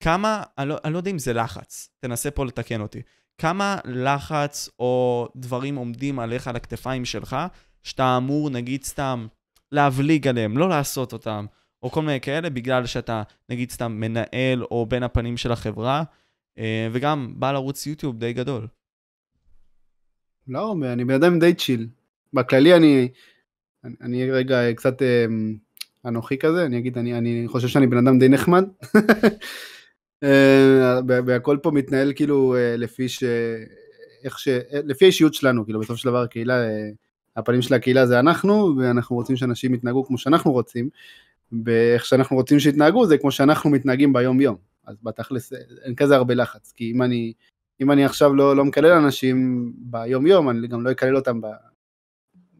כמה, אני לא, אני לא יודע אם זה לחץ, תנסה פה לתקן אותי. כמה לחץ או דברים עומדים עליך על הכתפיים שלך, שאתה אמור, נגיד סתם, להבליג עליהם, לא לעשות אותם, או כל מיני כאלה, בגלל שאתה, נגיד סתם, מנהל או בין הפנים של החברה, אה, וגם בעל ערוץ יוטיוב די גדול. לא, אני בן אדם די צ'יל. בכללי אני... אני- אני רגע קצת אמ, אנוכי כזה, אני אגיד, אני, אני חושב שאני בן אדם די נחמד. אה, ב- בהכל פה מתנהל כאילו אה, לפי ש... איך ש... אה, לפי האישיות שלנו, כאילו בסופו של דבר הקהילה, אה, הפנים של הקהילה זה אנחנו, ואנחנו רוצים שאנשים יתנהגו כמו שאנחנו רוצים, ואיך שאנחנו רוצים שיתנהגו זה כמו שאנחנו מתנהגים ביום יום. אז בתכלס אה, אין כזה הרבה לחץ, כי אם אני, אם אני עכשיו לא, לא מקלל אנשים ביום יום, אני גם לא אקלל אותם ב,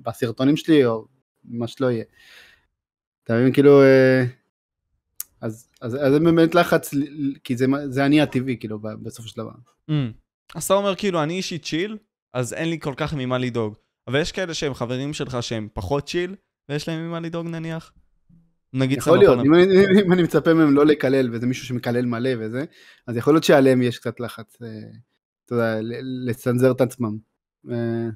בסרטונים שלי, או מה שלא יהיה. אתה מבין, כאילו, אה, אז, אז, אז זה באמת לחץ, כי זה, זה אני הטבעי, כאילו, בסופו של דבר. Mm. אז אתה אומר, כאילו, אני אישית צ'יל, אז אין לי כל כך ממה לדאוג. אבל יש כאלה שהם חברים שלך שהם פחות צ'יל, ויש להם ממה לדאוג נניח? נגיד יכול להיות. אם אני, אם אני מצפה מהם לא לקלל, וזה מישהו שמקלל מלא וזה, אז יכול להיות שעליהם יש קצת לחץ, אה, אתה יודע, לצנזר את עצמם. אה,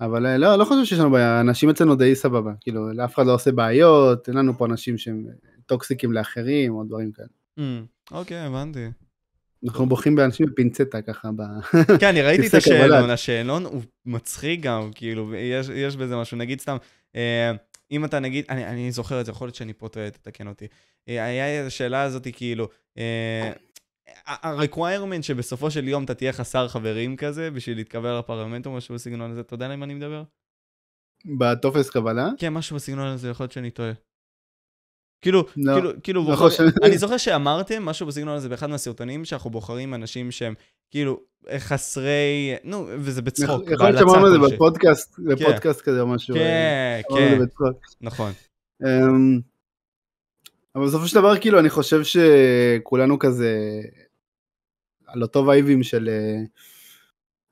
אבל אה, לא, לא חושב שיש לנו בעיה, אנשים אצלנו די סבבה, כאילו, לאף אחד לא עושה בעיות, אין לנו פה אנשים שהם טוקסיקים לאחרים, או דברים כאלה. Mm, אוקיי, הבנתי. אנחנו בוכים באנשים בפינצטה ככה, ב... כן, אני ראיתי את. השאלון, השאלון הוא מצחיק גם, כאילו, יש, יש בזה משהו. נגיד סתם, אה, אם אתה נגיד, אני, אני זוכר את זה, יכול להיות שאני פה טועה, תתקן אותי. אה, היה את השאלה הזאת, כאילו, אה, ה-requirement שבסופו של יום אתה תהיה חסר חברים כזה, בשביל להתקבל לפרלמנט או משהו בסגנון הזה, אתה יודע למה אני מדבר? בטופס קבלה. כן, משהו בסגנון הזה, יכול להיות שאני טועה. כאילו, לא, כאילו, כאילו, לא בוחר... אני זוכר שאמרתם משהו בסגנון הזה באחד מהסרטונים, שאנחנו בוחרים אנשים שהם כאילו חסרי, נו, וזה בצחוק, יכול להיות שאמרנו את זה בפודקאסט, בפודקאסט כזה או משהו. כן, את כן. נכון. אמ, אבל בסופו של דבר כאילו אני חושב שכולנו כזה על אותו vibe ים של אה,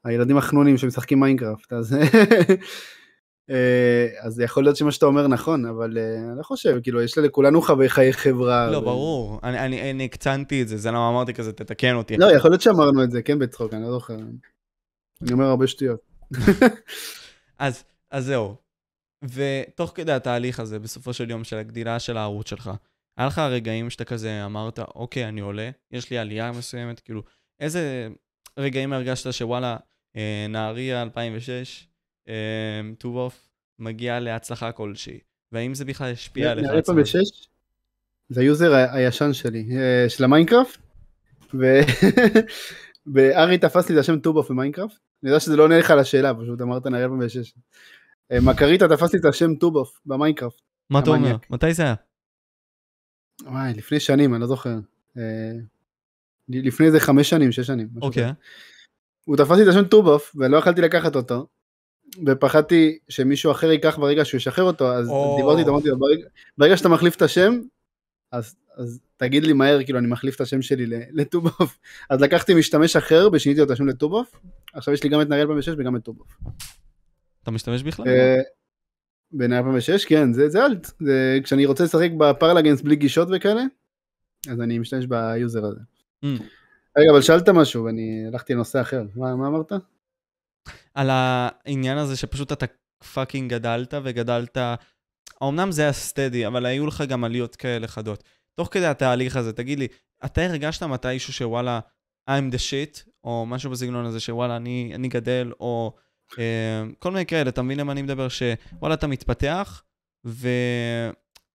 הילדים החנונים שמשחקים מיינקראפט אז אה, אז יכול להיות שמה שאתה אומר נכון, אבל אה, אני לא חושב, כאילו, יש לכולנו חיי חברה. לא, ו- ברור, אני- אני אני הקצנתי את זה, זה למה אמרתי כזה, תתקן אותי. לא, יכול להיות שאמרנו את זה, כן, בצחוק, אני לא זוכר. אני אומר הרבה שטויות. אז, אז זהו. ותוך כדי התהליך הזה, בסופו של יום, של הגדילה של הערוץ שלך, היה לך רגעים שאתה כזה אמרת, אוקיי, אני עולה, יש לי עלייה מסוימת, כאילו, איזה רגעים הרגשת שוואלה, אה, נהריה 2006, אה, טובוף, מגיע להצלחה כלשהי, והאם זה בכלל השפיע עליך? נערי פעם? בשש, זה ה user הישן שלי, אה, של המיינקראפט, וואי תפס לי את השם טובוף במיינקראפט, אני יודע שזה לא עונה לך על השאלה, פשוט אמרת נערי פעם בשש. אה, מקריטה תפס לי את השם טובוף במיינקראפט. מה אתה אומר? מתי זה היה? וואי, לפני שנים, אני לא זוכר. אה, לפני איזה חמש שנים, שש שנים. אוקיי. הוא תפס לי את השם טובוף, ולא יכלתי לקחת אותו, ופחדתי שמישהו אחר ייקח ברגע שהוא ישחרר אותו, אז או. דיברתי איתו, אמרתי לו, "ברגע- ברגע שאתה מחליף את השם, אז, אז תגיד לי מהר, כאילו, אני מחליף את השם שלי לטובוף. אז לקחתי משתמש אחר, ושיניתי לו את השם לטובוף, עכשיו יש לי גם את נהריאל 2006 וגם את טובוף. אתה משתמש בכלל? אה, בנהריאל 2006, כן, זה, זה אלט. זה, כשאני רוצה לשחק בפרלגנס בלי גישות וכאלה, אז אני משתמש ביוזר הזה. Mm. רגע, אבל שאלת משהו, ואני הלכתי לנושא אחר. מה, מה אמרת? על העניין הזה שפשוט אתה fucking גדלת וגדלת, אמנם זה היה steady, אבל היו לך גם עליות כאלה חדות. תוך כדי התהליך הזה, תגיד לי, אתה הרגשת מתישהו שוואלה, I'm the shit, או משהו בסגנון הזה שוואלה, אני, אני גדל, או אה, כל מיני כאלה, אתה מבין למה אני מדבר? שוואלה, אתה מתפתח,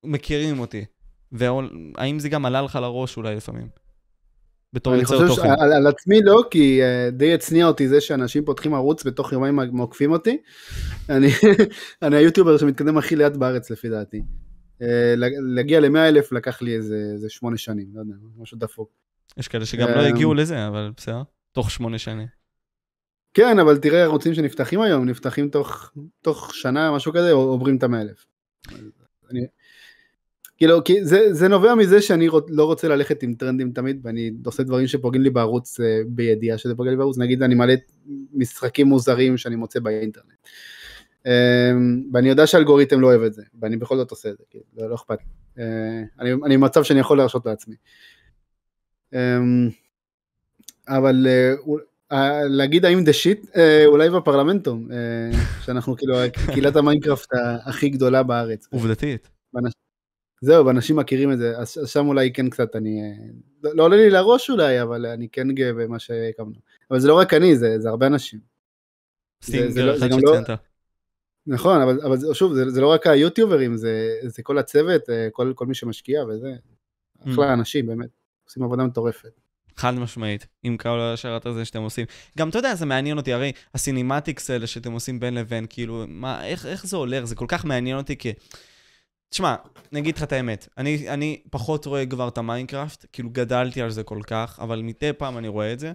ומכירים אותי. והאם זה גם עלה לך לראש אולי לפעמים? בתור אני יוצר חושב תוכן. שעל על עצמי לא, כי uh, די הצניע אותי זה שאנשים פותחים ערוץ בתוך יומיים עוקפים אותי. אני, אני היוטיובר שמתקדם הכי לאט בארץ לפי דעתי. Uh, להגיע ל-100 אלף לקח לי איזה, שמונה שנים, לא יודע, משהו דפוק. יש כאלה שגם לא אמ, הגיעו לזה, אבל בסדר. תוך שמונה שנים. כן, אבל תראה ערוצים שנפתחים היום, נפתחים תוך, תוך שנה, משהו כזה, עוברים את המאה אלף. אני... כאילו, כי זה, זה נובע מזה שאני רוצ, לא רוצה ללכת עם טרנדים תמיד, ואני עושה דברים שפוגעים לי בערוץ אה, בידיעה שזה פוגע לי בערוץ, נגיד אני מעלה משחקים מוזרים שאני מוצא באינטרנט. אה, ואני יודע שהאלגוריתם לא אוהב את זה, ואני בכל זאת עושה את זה, כאילו, לא, לא אכפת. אה, אני, אני במצב שאני יכול להרשות לעצמי. אה, אבל אה, להגיד האם דה שיט, אולי בפרלמנטום, שאנחנו כאילו קהילת המיינקראפט הכי גדולה בארץ. עובדתית. זהו, ואנשים מכירים את זה, אז שם אולי כן קצת אני... אה, לא לא עולה לי לראש אולי, אבל אני כן גאה במה שהקמנו. אבל זה לא רק אני, זה, זה הרבה אנשים. זה סטינגר לא- אחד לא- שציינת. נכון, אבל, אבל שוב, זה, זה לא רק היוטיוברים, זה, זה כל הצוות, אה, כל, כל מי שמשקיע וזה. אחלה אנשים, באמת. עושים עבודה מטורפת. חד משמעית, עם כל השרת הזה שאתם עושים. גם, אתה יודע, זה מעניין אותי, הרי ה cinematics האלה שאתם עושים בין לבין, כאילו, מה, איך, איך זה הולך? זה כל כך מעניין אותי כי... תשמע, אני אגיד לך את האמת, אני, אני פחות רואה כבר את המיינקראפט, כאילו גדלתי על זה כל כך, אבל מדי פעם אני רואה את זה.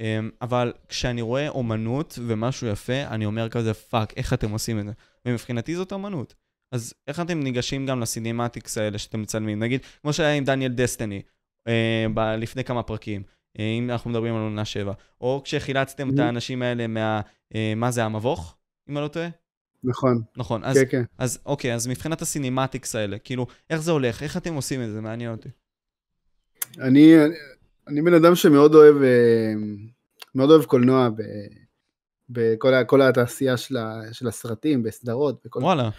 אמ, אבל כשאני רואה אומנות ומשהו יפה, אני אומר כזה, fuck, איך אתם עושים את זה? ומבחינתי זאת אומנות. אז איך אתם ניגשים גם ל cinematics האלה שאתם מצלמים? נגיד, כמו שהיה עם דניאל דסטיני, אה, ב- לפני כמה פרקים, אה, אם אנחנו מדברים על עונה 7, או כשחילצתם את Mhm. האנשים האלה מה... אה, מה זה, המבוך? אם אני לא טועה? נכון, נכון. אז, כן, כן. אז אוקיי, אז מבחינת ה cinematics האלה, כאילו, איך זה הולך? איך אתם עושים את זה? מעניין אותי. אני, אני בן אדם שמאוד אוהב, אה, מאוד אוהב קולנוע ב, בכל ה- כל התעשייה של, ה, של הסרטים, בסדרות, בכל... וואלה.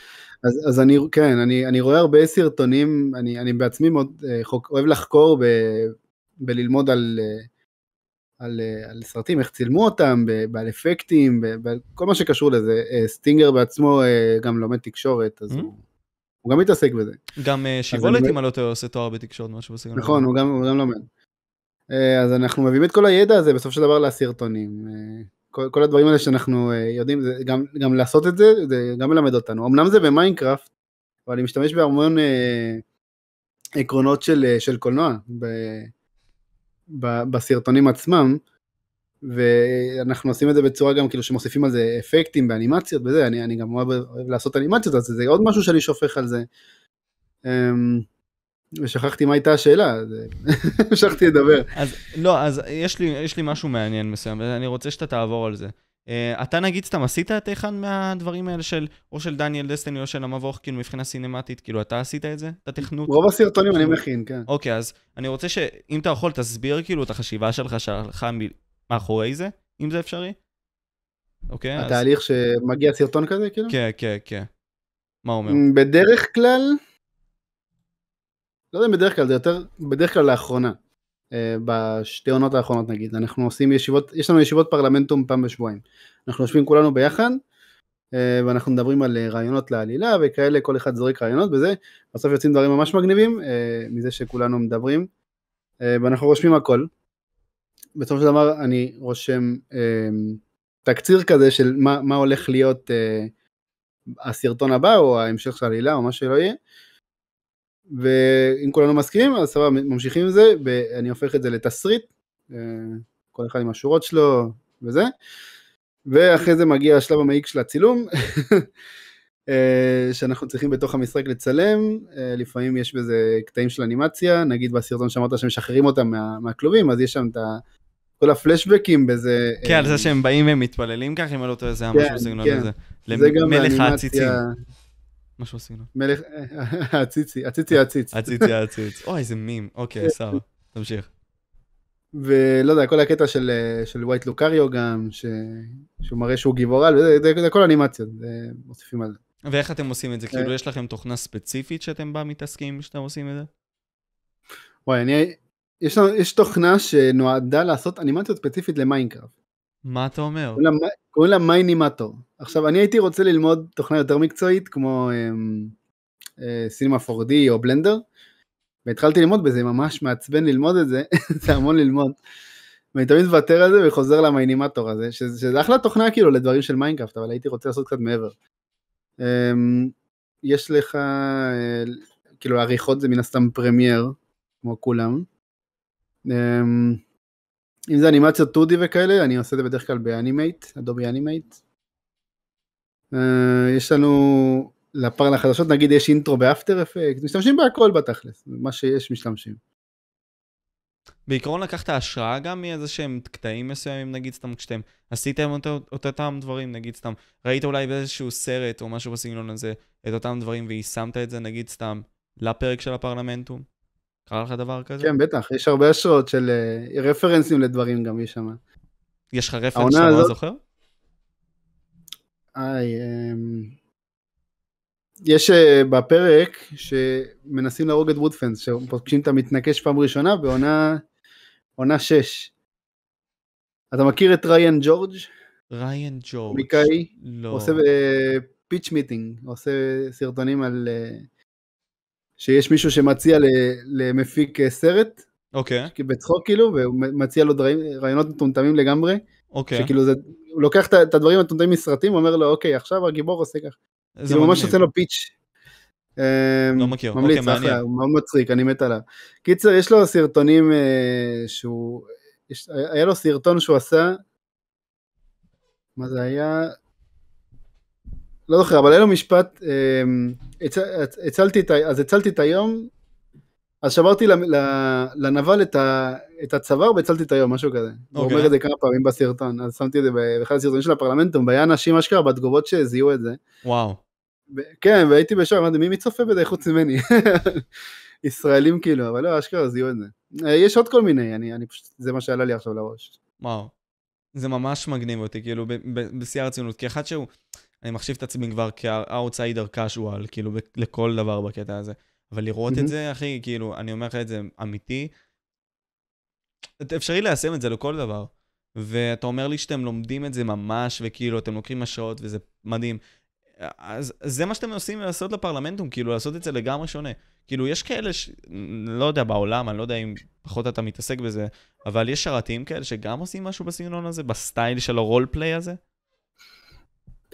אז, אז אני, כן, אני, אני רואה הרבה סרטונים, אני, אני בעצמי מאוד אה, חוק, אוהב לחקור ב, בללמוד על, אה, על, אה, על סרטים, איך צילמו אותם, ב- על אפקטים, בכל מה שקשור לזה. אה, סטינגר בעצמו אה, גם לומד תקשורת, אז Mm. הוא, הוא גם מתעסק בזה. גם שיבולת, אם אני לא טועה, עושה תואר בתקשורת, משהו בסגנון. נכון. הוא גם, הוא גם לומד. אז אנחנו מביאים את כל הידע הזה בסופו של דבר לסרטונים. כל, כל הדברים האלה שאנחנו יודעים, זה גם, גם לעשות את זה, זה גם מלמד אותנו. אמנם זה במיינקראפט, אבל אני משתמש בהמון אה, עקרונות של, של קולנוע ב, בסרטונים עצמם, ואנחנו עושים את זה בצורה גם כאילו שמוסיפים על זה אפקטים באנימציות וזה, אני, אני גם אוהב, אוהב לעשות אנימציות, אז זה עוד משהו שאני שופך על זה. אמ, ושכחתי מה הייתה השאלה, אז המשכתי לדבר. אז לא, אז יש לי, יש לי משהו מעניין מסוים, ואני רוצה שאתה תעבור על זה. Uh, אתה נגיד סתם עשית את אחד מהדברים האלה של, או של דניאל דסטיני או של המבוך, כאילו מבחינה סינמטית, כאילו אתה עשית את זה? את התכנות? רוב הסרטונים אני מכין, כן. אוקיי, אז אני רוצה שאם אתה יכול, תסביר כאילו את החשיבה שלך, שלך מאחורי זה, אם זה אפשרי. אוקיי, אז... התהליך שמגיע סרטון כזה, כאילו? כן, כן, כן. מה אומר? בדרך כלל, לא יודע אם בדרך כלל, זה יותר, בדרך כלל לאחרונה. אה, בשתי עונות האחרונות נגיד, אנחנו עושים ישיבות, יש לנו ישיבות פרלמנטום פעם בשבועיים. אנחנו יושבים כולנו ביחד, אה, ואנחנו מדברים על אה, רעיונות לעלילה וכאלה, כל אחד זורק רעיונות וזה, בסוף יוצאים דברים ממש מגניבים מזה שכולנו מדברים, ואנחנו רושמים הכל. בסופו של דבר אני רושם תקציר כזה של מה, מה הולך להיות הסרטון הבא או ההמשך של העלילה או מה שלא יהיה. ואם כולנו מסכימים אז סבבה ממשיכים עם זה ואני הופך את זה לתסריט אה, כל אחד עם השורות שלו וזה ואחרי זה מגיע השלב המעיק של הצילום אה, שאנחנו צריכים בתוך המשחק לצלם אה, לפעמים יש בזה קטעים של אנימציה נגיד בסרטון שאמרת שמשחררים אותם מה, מהכלובים אז יש שם את ה... כל הפלשבקים בזה. כן, על זה שהם באים ומתפללים ככה, אם אני לא טועה, זה היה משהו בסגנון הזה. למלך העציצים. משהו בסגנון. מלך, הציצי, הציצי העציץ. הציצי העציץ. אוי, איזה מים. אוקיי, סבבה, תמשיך. ולא יודע, כל הקטע של, של וייט לוקריו גם, ש... שהוא מראה שהוא גיבור על, זה, זה, זה כל אנימציות, זה מוסיפים על זה. ואיך אתם עושים את זה? כאילו, יש לכם תוכנה ספציפית שאתם בה מתעסקים כשאתם עושים את זה? וואי, אני... יש, יש תוכנה שנועדה לעשות אנימציות ספציפית למיינקראפט. מה אתה אומר? קוראים לה Mine-imator. עכשיו, אני הייתי רוצה ללמוד תוכנה יותר מקצועית, כמו Cinema 4D או בלנדר, והתחלתי ללמוד בזה, ממש מעצבן ללמוד את זה, זה המון ללמוד. ואני תמיד מוותר על זה וחוזר ל Mine-imator הזה, שזה, שזה אחלה תוכנה כאילו לדברים של מיינקראפט, אבל הייתי רוצה לעשות קצת מעבר. אמ, יש לך, אה, כאילו עריכות זה מן הסתם Premiere, כמו כולם. אם זה אנימציות 2D וכאלה, אני עושה את זה בדרך כלל ב Animate, Adobe Animate. אה, יש לנו, לפרל החדשות נגיד יש אינטרו ב After Effect, משתמשים בהכל בתכלס, מה שיש משתמשים. בעיקרון לקחת השראה גם מאיזה שהם קטעים מסוימים, נגיד סתם כשאתם עשיתם את אותם דברים, נגיד סתם, ראית אולי באיזשהו סרט או משהו בסגנון הזה, את אותם דברים ויישמת את זה נגיד סתם לפרק של הפרלמנטום? קרה לך דבר כזה? כן, בטח, יש הרבה השראות של uh, רפרנסים לדברים גם יש שם. יש לך רפרנס שאתה לא זוכר? איי, um, יש uh, בפרק שמנסים להרוג את וודפנס, שפוגשים את המתנקש פעם ראשונה בעונה עונה 6. אתה מכיר את ריין ג'ורג'? ריין ג'ורג'. מיקאי? לא. עושה פיץ' אה, מיטינג, עושה סרטונים על... Uh, שיש מישהו שמציע למפיק אה, סרט, אוקיי. Okay. בצחוק כאילו, והוא מציע לו דברים, רעיונות מטומטמים לגמרי. אוקיי. Okay. שכאילו זה, הוא לוקח את הדברים המטומטמים מסרטים, אומר לו, אוקיי, עכשיו הגיבור עושה כך. כאילו ממש עושה לו פיץ'. לא מכיר, ממליץ, אוקיי, מעניין. הוא מאוד מצחיק, אני מת עליו. קיצר, יש לו סרטונים אה, שהוא, יש, היה לו סרטון שהוא עשה, מה זה היה? לא זוכר, אבל היה לו משפט, אמ, הצלתי את, אז הצלתי את היום, אז שברתי לנבל את, את הצוואר והצלתי את היום, משהו כזה. Okay. הוא אומר אוקיי. את זה כמה פעמים בסרטון, אז שמתי את זה באחד הסרטונים של הפרלמנטום, והיה אנשים אשכרה בתגובות שזיהו את זה. וואו. כן, והייתי בשם, אמרתי, מי מצופה בזה חוץ ממני? ישראלים כאילו, אבל לא, אשכרה זיהו את זה. אה, יש עוד כל מיני, אני, אני פשוט, זה מה שעלה לי עכשיו לראש. וואו. זה ממש מגניב אותי, כאילו, בשיא הרצינות, כאחד שהוא... אני מחשיב את עצמי כבר קאזואל, כאילו, לכל דבר בקטע הזה. אבל לראות mm-hmm. את זה, אחי, כאילו, אני אומר לך את זה אמיתי, אפשרי ליישם את זה לכל דבר. ואתה אומר לי שאתם לומדים את זה ממש, וכאילו, אתם לוקחים השעות, וזה מדהים. אז זה מה שאתם עושים לעשות לפרמננטום, כאילו, לעשות את זה לגמרי שונה. כאילו, יש כאלה, ש... לא יודע, בעולם, אני לא יודע אם פחות אתה מתעסק בזה, אבל יש שרתים כאלה שגם עושים משהו בסגנון הזה, בסטייל של ה role play הזה?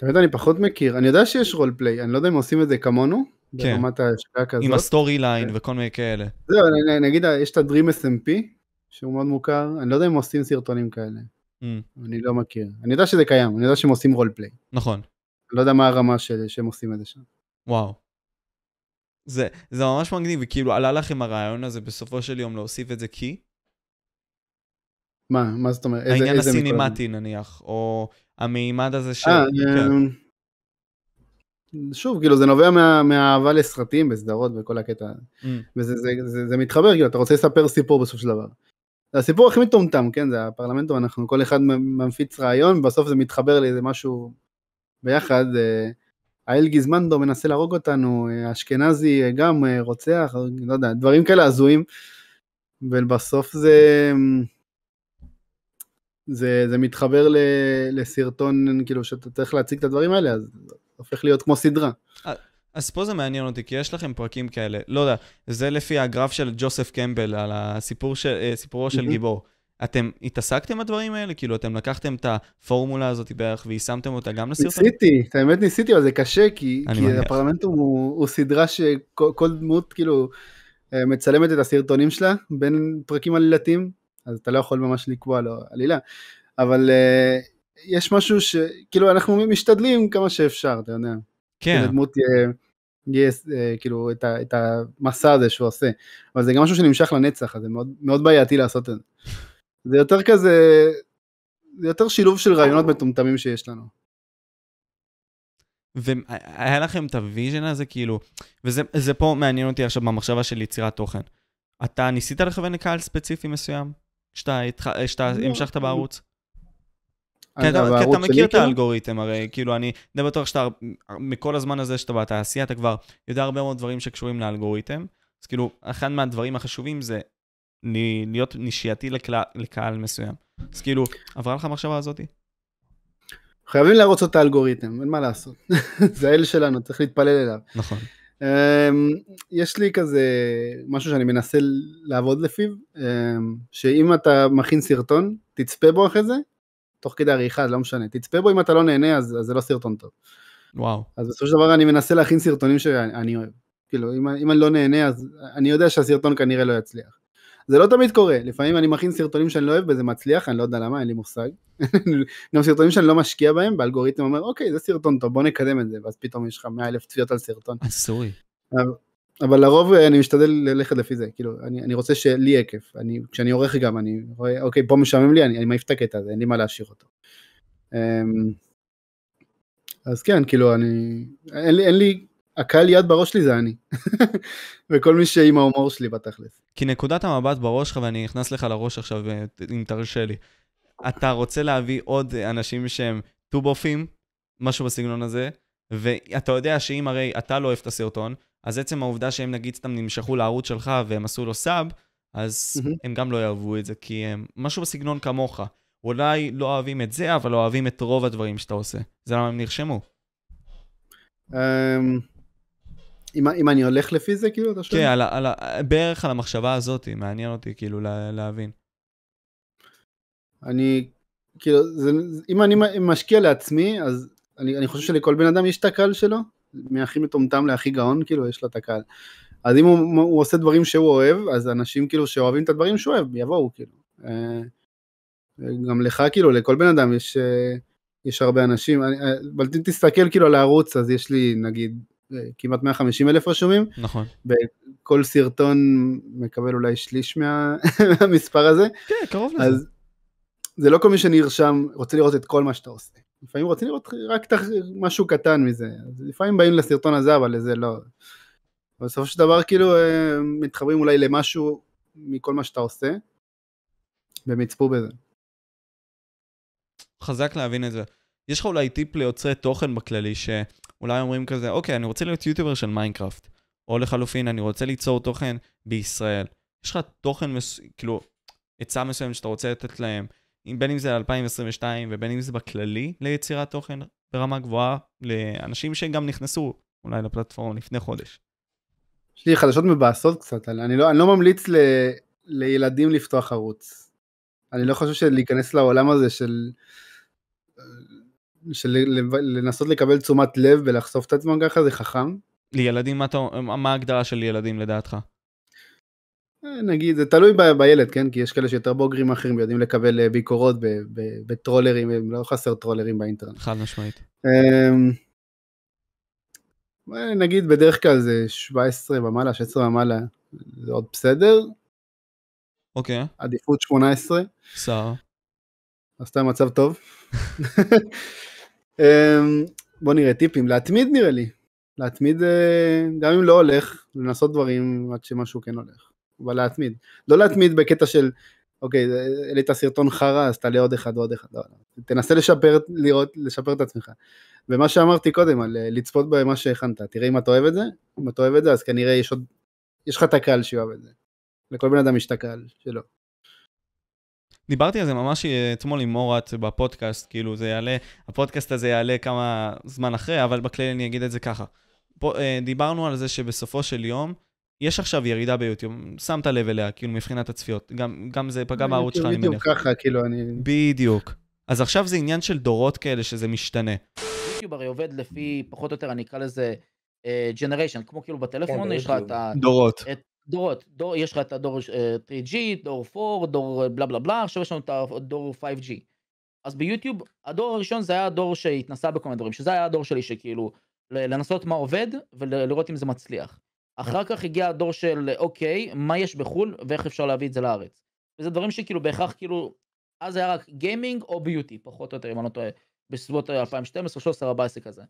באמת אני פחות מכיר, אני יודע שיש role play, אני לא יודע אם עושים את זה כמונו, כן. ברמת ההשקעה כזאת. עם ה story line כן. וכל מיני כאלה. זהו, נגיד, יש את הדרים SMP, שהוא מאוד מוכר, אני לא יודע אם עושים סרטונים כאלה. Mm. אני לא מכיר. אני יודע שזה קיים, אני יודע שהם עושים רול פליי. נכון. אני לא יודע מה הרמה של, שהם עושים את זה שם. וואו. זה, זה ממש מגניב, וכאילו עלה לכם הרעיון הזה בסופו של יום להוסיף את זה כי? מה, מה זאת אומרת? איזה- העניין איזה מכל- הסינימטי נניח, או המימד הזה ש... אה, כן. אמ, שוב, כאילו זה נובע מה- מהאהבה לסרטים בסדרות וכל הקטע, Mm. וזה זה, זה, זה מתחבר, כאילו אתה רוצה לספר סיפור בסוף של דבר. זה הסיפור הכי מטומטם, כן, זה הפרלמנטום, אנחנו כל אחד מפיץ רעיון, בסוף זה מתחבר לאיזה משהו ביחד. אה, האל גיזמנדו מנסה להרוג אותנו, אה, אשכנזי אה, גם אה, רוצח, אה, לא יודע, דברים כאלה הזויים, ובסוף זה... זה, זה מתחבר ל, לסרטון, כאילו שאתה צריך להציג את הדברים האלה, אז זה הופך להיות כמו סדרה. אז פה זה מעניין אותי, כי יש לכם פרקים כאלה, לא יודע, זה לפי הגרף של ג'וסף קמבל על הסיפור של, אה, סיפורו של. גיבור. אתם התעסקתם בדברים האלה? כאילו, אתם לקחתם את הפורמולה הזאת בערך ויישמתם אותה גם לסרטון? ניסיתי, את האמת ניסיתי, אבל זה קשה, כי, כי מניח. הפרלמנטום הוא, הוא סדרה שכל כל דמות כאילו אה, מצלמת את הסרטונים שלה בין פרקים עלילתיים, אז אתה לא יכול ממש לקבוע לו עלילה, אבל אה, יש משהו שכאילו אנחנו משתדלים כמה שאפשר, אתה יודע. כן, שלדמות יהיה, יהיה אה, כאילו את, ה, את המסע הזה שהוא עושה, אבל זה גם משהו שנמשך לנצח, אז זה מאוד, מאוד בעייתי לעשות את זה. זה יותר כזה, זה יותר שילוב של רעיונות מטומטמים שיש לנו. והיה לכם את ה vision הזה, כאילו, וזה זה פה מעניין אותי עכשיו במחשבה של יצירת תוכן. אתה ניסית לכוון לקהל ספציפי מסוים? כשאתה כשאתה לא. המשכת בערוץ? כי אז אתה, אתה מכיר את? האלגוריתם, הרי כאילו אני די בטוח שאתה, מכל הזמן הזה שאתה בתעשייה, אתה כבר יודע הרבה מאוד דברים שקשורים לאלגוריתם. אז כאילו, אחד מהדברים החשובים זה להיות נישייתי לקהל, לקהל מסוים. אז כאילו, עברה לך המחשבה הזאתי? חייבים להרוץ את האלגוריתם, אין מה לעשות. זה האל שלנו, צריך להתפלל אליו. נכון. אמ, יש לי כזה משהו שאני מנסה לעבוד לפיו, אמ, שאם אתה מכין סרטון, תצפה בו אחרי זה, תוך כדי עריכה, לא משנה, תצפה בו, אם אתה לא נהנה אז, אז זה לא סרטון טוב. וואו. אז בסופו של דבר אני מנסה להכין סרטונים שאני אוהב. כאילו, אם, אם אני לא נהנה, אז אני יודע שהסרטון כנראה לא יצליח. זה לא תמיד קורה, לפעמים אני מכין סרטונים שאני לא אוהב וזה מצליח, אני לא יודע למה, אין לי מושג. גם סרטונים שאני לא משקיע בהם, באלגוריתם אומר, אוקיי, זה סרטון טוב, בוא נקדם את זה, ואז פתאום יש לך 100 אלף צפיות על סרטון. אסורי. אבל לרוב אה, אני משתדל ללכת לפי זה, כאילו, אני, אני רוצה שלי יהיה כיף, אני, כשאני עורך גם, אני רואה, אוקיי, פה משעמם לי, אני, אני מעיף את הקטע הזה, אין לי מה להשאיר אותו. אמ, אז כן, כאילו, אני, אין לי, אין לי, הקהל יד בראש שלי זה אני. וכל מי שעם ההומור שלי בתכלס. כי נקודת המבט בראש שלך, ואני נכנס לך לראש עכשיו, אה, אם תרשה לי. אתה רוצה להביא עוד אנשים שהם טובופים, משהו בסגנון הזה, ואתה יודע שאם הרי אתה לא אוהב את הסרטון, אז עצם העובדה שהם נגיד סתם נמשכו לערוץ שלך והם עשו לו סאב, אז מהמם. הם גם לא יאהבו את זה, כי הם משהו בסגנון כמוך. אולי לא אוהבים את זה, אבל אוהבים את רוב הדברים שאתה עושה. זה למה הם נרשמו. אמ, אם, אם אני הולך לפי זה, כאילו, אתה שואל? כן, על, על, בערך על המחשבה הזאת, מעניין אותי כאילו לה, להבין. אני, כאילו, זה, אם אני משקיע לעצמי, אז אני, אני חושב שלכל בן אדם יש את הקהל שלו, מהכי מטומטם להכי גאון, כאילו, יש לו את הקהל. אז אם הוא, הוא עושה דברים שהוא אוהב, אז אנשים כאילו שאוהבים את הדברים שהוא אוהב, יבואו, כאילו. אה, גם לך, כאילו, לכל בן אדם יש, אה, יש הרבה אנשים, אני- אה, אבל תסתכל כאילו על הערוץ, אז יש לי, נגיד, כמעט 150 אלף רשומים, נכון. כל סרטון מקבל אולי שליש מה, מהמספר הזה, כן, קרוב לזה. אז זה לא כל מי שנרשם רוצה לראות את כל מה שאתה עושה. לפעמים רוצים לראות רק תח... משהו קטן מזה. אז לפעמים באים לסרטון הזה, אבל לזה לא. בסופו של דבר כאילו אה, מתחברים אולי למשהו מכל מה שאתה עושה, והם יצפו בזה. חזק להבין את זה. יש לך אולי טיפ ליוצרי תוכן בכללי, שאולי אומרים כזה, אוקיי, אני רוצה להיות יוטיובר של מיינקראפט, או לחלופין, אני רוצה ליצור תוכן בישראל. יש לך תוכן, מס... כאילו, עצה מסוימת שאתה רוצה לתת להם, בין אם זה 2022 ובין אם זה בכללי ליצירת תוכן ברמה גבוהה, לאנשים שגם נכנסו אולי לפלטפורמה לפני חודש. יש לי חדשות מבאסות קצת, אני לא, אני לא ממליץ ל, לילדים לפתוח ערוץ. אני לא חושב שלהיכנס לעולם הזה של, של לנסות לקבל תשומת לב ולחשוף את עצמם ככה זה חכם. לילדים, מה, אתה, מה ההגדרה של ילדים לדעתך? אה, נגיד, זה תלוי ב- בילד, כן? כי יש כאלה שיותר בוגרים אחרים ויודעים לקבל אה, ביקורות ב- ב- בטרולרים, הם לא חסר טרולרים באינטרנט. חד משמעית. אמ, אה, נגיד בדרך כלל זה 17 ומעלה, 16 ומעלה, זה עוד בסדר. אוקיי, עדיפות 18, סער. אז אתה במצב טוב. אמ, בוא נראה טיפים, להתמיד נראה לי. להתמיד, אה, גם אם לא הולך, לנסות דברים עד שמשהו כן הולך. אבל להתמיד. לא להתמיד בקטע של, אוקיי, העלית סרטון חרא, אז תעלה עוד אחד ועוד אחד. לא, לא. תנסה לשפר, לראות, לשפר את עצמך. ומה שאמרתי קודם, על אה, לצפות במה שהכנת, תראה אם אתה אוהב את זה, אם אתה אוהב את זה, אז כנראה יש עוד, יש לך את הקהל שאוהב את זה. לכל בן אדם יש את הקהל שלו. דיברתי על זה ממש אה, אתמול עם מורת בפודקאסט, כאילו זה יעלה, הפודקאסט הזה יעלה כמה זמן אחרי, אבל בכללי אני אגיד את זה ככה. פה, אה, דיברנו על זה שבסופו של יום, יש עכשיו ירידה ביוטיוב, שמת לב אליה, כאילו מבחינת הצפיות, גם, גם זה פגע בערוץ שלך, אני בדיוק מניח. ככה, כאילו, אני... בדיוק. אז עכשיו זה עניין של דורות כאלה שזה משתנה. יוטיוב הרי עובד לפי, פחות או יותר, אני אקרא לזה ג'נריישן, כמו כאילו בטלפון, כן, יש לך. את ה... דורות. את דורות, דור, יש לך את הדור אה, 3G, דור 4, דור אה, בלה בלה בלה, עכשיו יש לנו את הדור 5G. אז ביוטיוב, הדור הראשון זה היה הדור שהתנסה בכל מיני דברים, שזה היה הדור שלי שכאילו, לנסות מה עובד ולראות אם זה מצליח. אחר כך הגיע הדור של אוקיי, מה יש בחו"ל ואיך אפשר להביא את זה לארץ. וזה דברים שכאילו בהכרח כאילו, אז היה רק גיימינג או ביוטי, פחות או יותר, אם אני לא טועה, בסביבות 2012, 13, 14 כזה.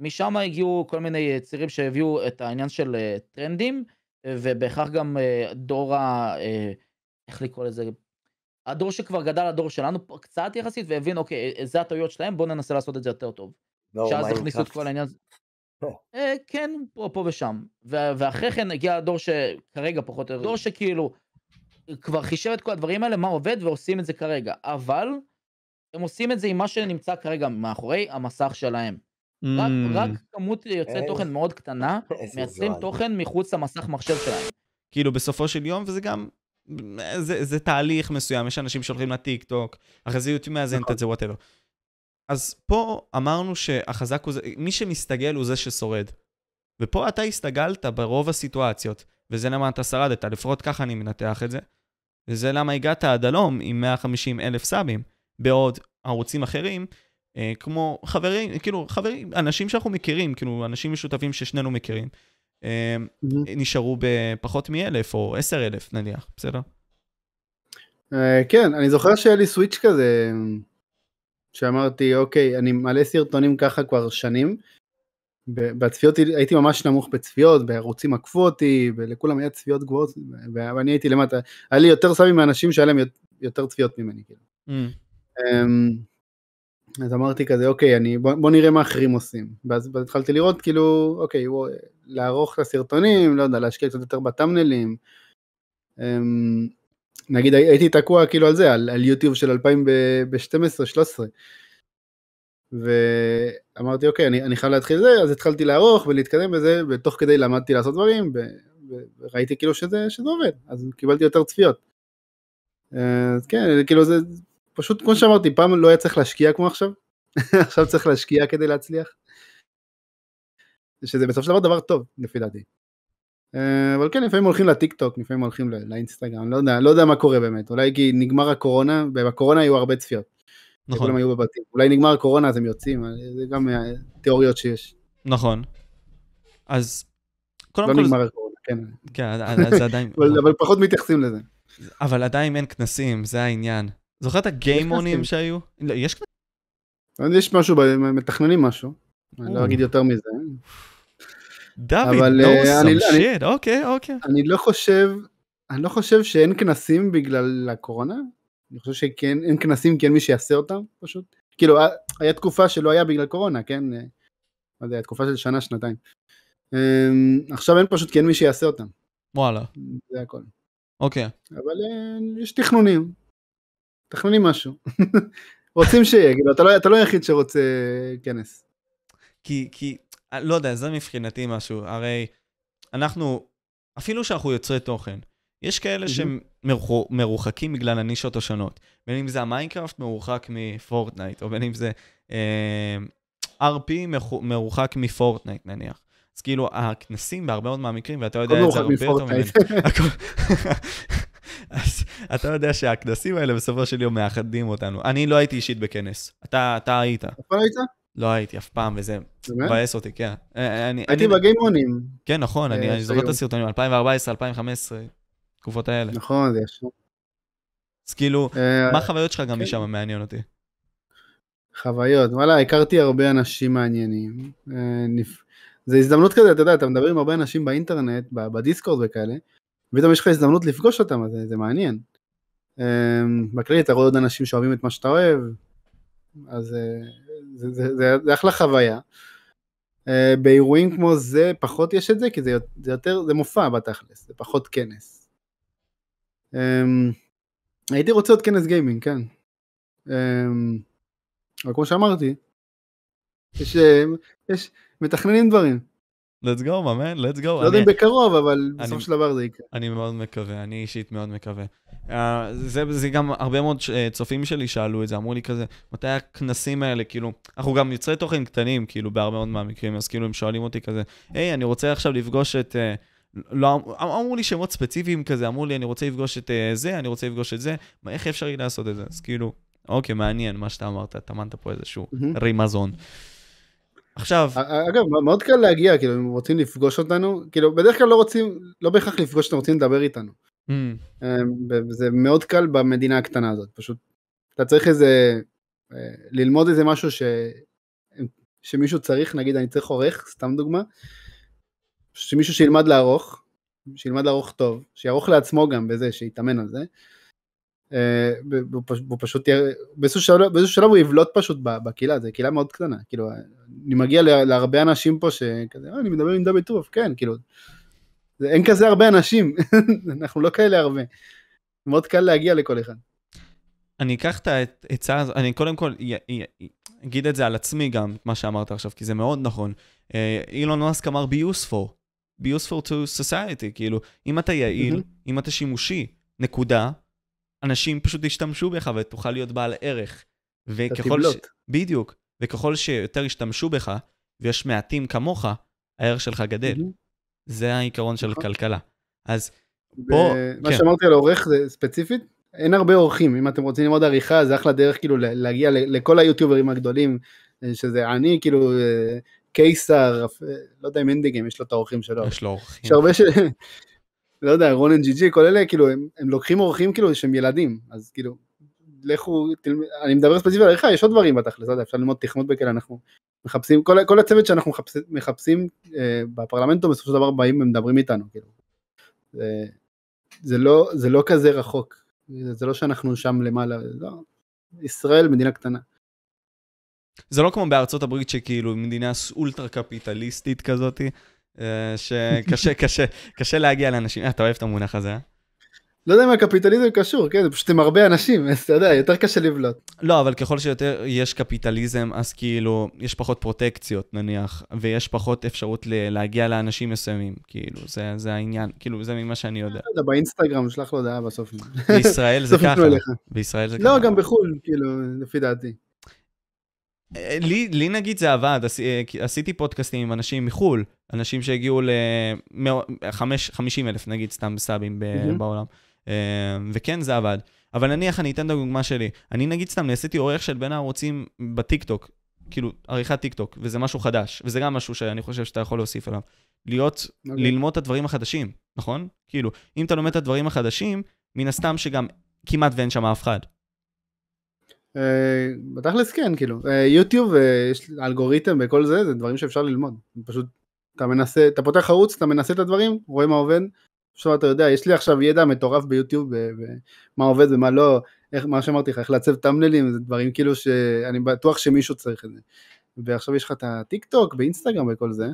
משם הגיעו כל מיני צעירים שהביאו את העניין של אה, טרנדים, ובהכרח גם אה, דור ה... אה, איך לקרוא לזה? הדור שכבר גדל הדור שלנו קצת יחסית והבין אוקיי אה, זה הטעויות שלהם בוא ננסה לעשות את זה יותר טוב. לא, שאז הכניסו את. כל העניין. לא. אה, כן פה פה ושם ואחרי כן הגיע הדור שכרגע פחות או יותר דור שכאילו כבר חישב את כל הדברים האלה מה עובד ועושים את זה כרגע אבל הם עושים את זה עם מה שנמצא כרגע מאחורי המסך שלהם. רק, Mm, רק כמות יוצרי איזה- תוכן מאוד קטנה מייצרים. תוכן מחוץ למסך מחשב שלהם. כאילו בסופו של יום, וזה גם, זה, זה תהליך מסוים, יש אנשים שהולכים לטיק טוק, אחרי זה יוטיוב מאזנת נכון. את זה, whatever. אז פה אמרנו שהחזק הוא זה, מי שמסתגל הוא זה ששורד. ופה אתה הסתגלת ברוב הסיטואציות, וזה למה אתה שרדת, לפחות ככה אני מנתח את זה. וזה למה הגעת עד הלום עם 150 אלף סאבים, בעוד ערוצים אחרים, אה, כמו חברים, כאילו חברים, אנשים שאנחנו מכירים, כאילו אנשים משותפים ששנינו מכירים, אה, נשארו בפחות מאלף או עשר אלף נניח, בסדר? אה, כן, אני זוכר שהיה לי סוויץ' כזה, שאמרתי, אוקיי, אני מעלה סרטונים ככה כבר שנים, בצפיות הייתי ממש נמוך בצפיות, בערוצים עקפו אותי, ולכולם היה צפיות גבוהות, ואני הייתי למטה, היה לי יותר סמים מאנשים שהיה להם יות- יותר צפיות ממני. כאילו. Mm. אז אמרתי כזה, אוקיי, אני, בוא, בוא נראה מה אחרים עושים. ואז ואז התחלתי לראות, כאילו, אוקיי, וואו, לערוך את הסרטונים, לא יודע, להשקיע קצת יותר בטאמנלים. אמ, נגיד הי- הייתי תקוע כאילו על זה, על, על יוטיוב של 2012-2013. ואמרתי, אוקיי, אני, אני חייב להתחיל זה, אז התחלתי לערוך ולהתקדם בזה, ותוך כדי למדתי לעשות דברים, ו- וראיתי כאילו שזה, שזה עובד, אז קיבלתי יותר צפיות. אז כן, כאילו זה, פשוט כמו שאמרתי, פעם לא היה צריך להשקיע כמו עכשיו, עכשיו צריך להשקיע כדי להצליח. שזה בסופו של דבר דבר טוב, לפי דעתי. אה, אבל כן, לפעמים הולכים לטיק טוק, לפעמים הולכים לא- לאינסטגרם, לא יודע, לא יודע מה קורה באמת, אולי כי נגמר הקורונה, ובקורונה היו הרבה צפיות, נכון, כולם היו בבתים, אולי נגמר הקורונה אז הם יוצאים, אה, זה גם אה, תיאוריות שיש, נכון. אז לא כל, נגמר הקורונה, כן, כן, אז זה עדיין, אבל אבל פחות מתייחסים לזה. אבל עדיין אין כנסים, זה העניין. זוכר את הגיימונים. שהיו? לא, יש יש משהו, מתכננים משהו, אני לא. אגיד יותר מזה, דוד, אה, אני- some אני- shit, אוקיי, אוקיי. אני לא חושב, אני לא חושב שאין כנסים בגלל הקורונה, אני חושב שכן, אין כנסים כי אין מי שיעשה אותם פשוט. כאילו, היה- תקופה שלא היה בגלל קורונה, כן? אה, לא יודע, תקופה של שנה, שנתיים. אמ, עכשיו אין פשוט כי אין מי שיעשה אותם, וואלה, זה הכל. אוקיי. אבל אה, יש תכנונים, תכננים משהו. רוצים שיהיה, כאילו, אתה לא, אתה לא היחיד שרוצה כנס. כי, כי, לא יודע, זה מבחינתי משהו. הרי אנחנו, אפילו שאנחנו יוצרי תוכן, יש כאלה. שמרוחקים בגלל הנישות השונות. בין אם זה המיינקראפט מרוחק מפורטנייט, או בין אם זה אה, RP מרוחק מפורטנייט נניח. אז כאילו, הכנסים בהרבה מאוד מהמקרים, ואתה יודע את זה הרבה יותר ממני. אז אתה יודע שהכנסים האלה בסופו של יום מאחדים אותנו. אני לא הייתי אישית בכנס. אתה, אתה היית. איפה היית? לא הייתי אף פעם, וזה? מבאס אותי, כן. אה, אני, הייתי אני, בגיימונים. כן, נכון, אני, אה, אני זוכר את. הסרטונים, 2014, 2015, תקופות האלה. נכון, זה ישר. אז כאילו, אה, מה החוויות שלך גם כן. משם מעניין אותי. חוויות, וואלה, הכרתי הרבה אנשים מעניינים. אה, זה הזדמנות כזה, אתה יודע, אתה מדבר עם הרבה אנשים באינטרנט, בדיסקורד וכאלה, ופתאום יש לך הזדמנות לפגוש אותם, אז זה, זה מעניין. אה, בכללי אתה רואה עוד אנשים שאוהבים את מה שאתה אוהב, אז אה, זה, זה, זה, זה אחלה חוויה. אה, באירועים כמו זה פחות יש את זה, כי זה, זה יותר, זה מופע בתכלס, זה פחות כנס. אה, הייתי רוצה עוד כנס גיימינג, כן. אה, אבל כמו שאמרתי, יש, אה, יש, מתכננים דברים. Let's go, מאמן, let's go. לא יודע אם בקרוב, אבל בסופו של דבר זה יקרה. אני מאוד מקווה, אני אישית מאוד מקווה. Uh, זה, זה גם הרבה מאוד אה, צופים שלי שאלו את זה, אמרו לי כזה, מתי הכנסים האלה, כאילו, אנחנו גם יוצרי תוכן קטנים, כאילו, בהרבה מאוד מהמקרים, אז כאילו הם שואלים אותי כזה, היי, אני רוצה עכשיו לפגוש את... Uh, לא, אמ- אמרו לי שמות ספציפיים כזה, אמרו לי, אני רוצה לפגוש את uh, זה, אני רוצה לפגוש את זה, מה, איך אפשר לעשות את זה? אז כאילו, אוקיי, מעניין מה שאתה אמרת, טמנת פה איזשהו מהמם. רימזון. עכשיו, אגב, מאוד קל להגיע, כאילו, אם רוצים לפגוש אותנו, כאילו, בדרך כלל לא רוצים, לא בהכרח לפגוש אותנו, רוצים לדבר איתנו. mm, אה, וזה מאוד קל במדינה הקטנה הזאת, פשוט, אתה צריך איזה, אה, ללמוד איזה משהו ש... שמישהו צריך, נגיד אני צריך עורך, סתם דוגמה, שמישהו שילמד לערוך, שילמד לערוך טוב, שיערוך לעצמו גם בזה, שיתאמן על זה, אה, והוא פשוט, יהיה- באיזשהו שלב, באיזשהו שלב הוא יבלוט פשוט בקהילה, זו קהילה מאוד קטנה, כאילו, אני מגיע לה- להרבה אנשים פה שכזה, "אה, אני מדבר עם דוד טוב, כן, כאילו, אין כזה הרבה אנשים, אנחנו לא כאלה הרבה, מאוד קל להגיע לכל אחד. אני אקח את העצה הזו, אני קודם כל אגיד את זה על עצמי גם, מה שאמרת עכשיו, כי זה מאוד נכון. אה, אילון מאסק אמר be useful, be useful to society, כאילו, אם אתה יעיל. אם אתה שימושי, נקודה, אנשים פשוט ישתמשו בך ותוכל להיות בעל ערך. וככל ש... בדיוק. וככל שיותר ישתמשו בך, ויש מעטים כמוך, הערך שלך גדל. זה העיקרון של נכון. כלכלה. אז פה, מה כן. שאמרתי על עורך זה ספציפית, אין הרבה עורכים, אם אתם רוצים ללמוד עריכה זה אחלה דרך כאילו להגיע לכל היוטיוברים הגדולים, אה, שזה אני כאילו אה, קיסר, אה, לא יודע אם אינדיגים יש לו את העורכים שלו, יש לו אורחים. יש הרבה ש... לא יודע, רונן ג'י ג'י, כל אלה כאילו הם, הם לוקחים עורכים כאילו שהם ילדים, אז כאילו, לכו, תלמ... אני מדבר ספציפית על עריכה, יש עוד דברים בתכלס, לא אפשר ללמוד תכנות בכאלה, אנחנו מחפשים, כל, כל הצוות שאנחנו מחפש, מחפשים אה, בפרלמנטו בסופו של דבר באים ומדברים איתנו, כאילו. זה, זה, לא, זה לא כזה רחוק, זה, זה לא שאנחנו שם למעלה, לא, ישראל מדינה קטנה. זה לא כמו בארצות הברית שכאילו מדינה אולטרה קפיטליסטית כזאתי, שקשה קשה, קשה להגיע לאנשים. אה, אתה אוהב את המונח הזה, אה? לא יודע אם הקפיטליזם קשור, כן, זה פשוט עם הרבה אנשים, אז אתה יודע, יותר קשה לבלוט. לא, אבל ככל שיותר יש קפיטליזם, אז כאילו, יש פחות פרוטקציות נניח, ויש פחות אפשרות ל- להגיע לאנשים מסוימים, כאילו, זה, זה העניין, כאילו, זה ממה שאני יודע. לא יודע, באינסטגרם שלח לו הודעה בסוף. בישראל זה ככה. בישראל זה ככה. לא, גם בחו"ל, כאילו, לפי דעתי. לי, לי נגיד זה עבד, אה, עשיתי פודקאסטים עם אנשים מחו"ל, אנשים שהגיעו ל-50 אלף נגיד סתם סאבים מהמם. בעולם, אה, וכן זה עבד. אבל נניח אני אתן את הדוגמה שלי, אני נגיד סתם נעשיתי עורך של בין הערוצים בטיקטוק, כאילו עריכת טיקטוק, וזה משהו חדש, וזה גם משהו שאני חושב שאתה יכול להוסיף עליו. להיות, אוקיי. ללמוד את הדברים החדשים, נכון? כאילו, אם אתה לומד את הדברים החדשים, מן הסתם שגם כמעט ואין שם אף אחד. אה, בתכלס כן, כאילו, אה, יוטיוב, אה, יש אלגוריתם וכל זה, זה דברים שאפשר ללמוד. פשוט, אתה מנסה, אתה פותח ערוץ, אתה מנסה את הדברים, רואה מה עובד, עכשיו אתה יודע, יש לי עכשיו ידע מטורף ביוטיוב, ב- ב- מה עובד ומה לא, איך, מה שאמרתי לך, איך לעצב טאמנלים, זה דברים כאילו שאני בטוח שמישהו צריך את זה. ועכשיו יש לך את הטיק טוק באינסטגרם וכל זה,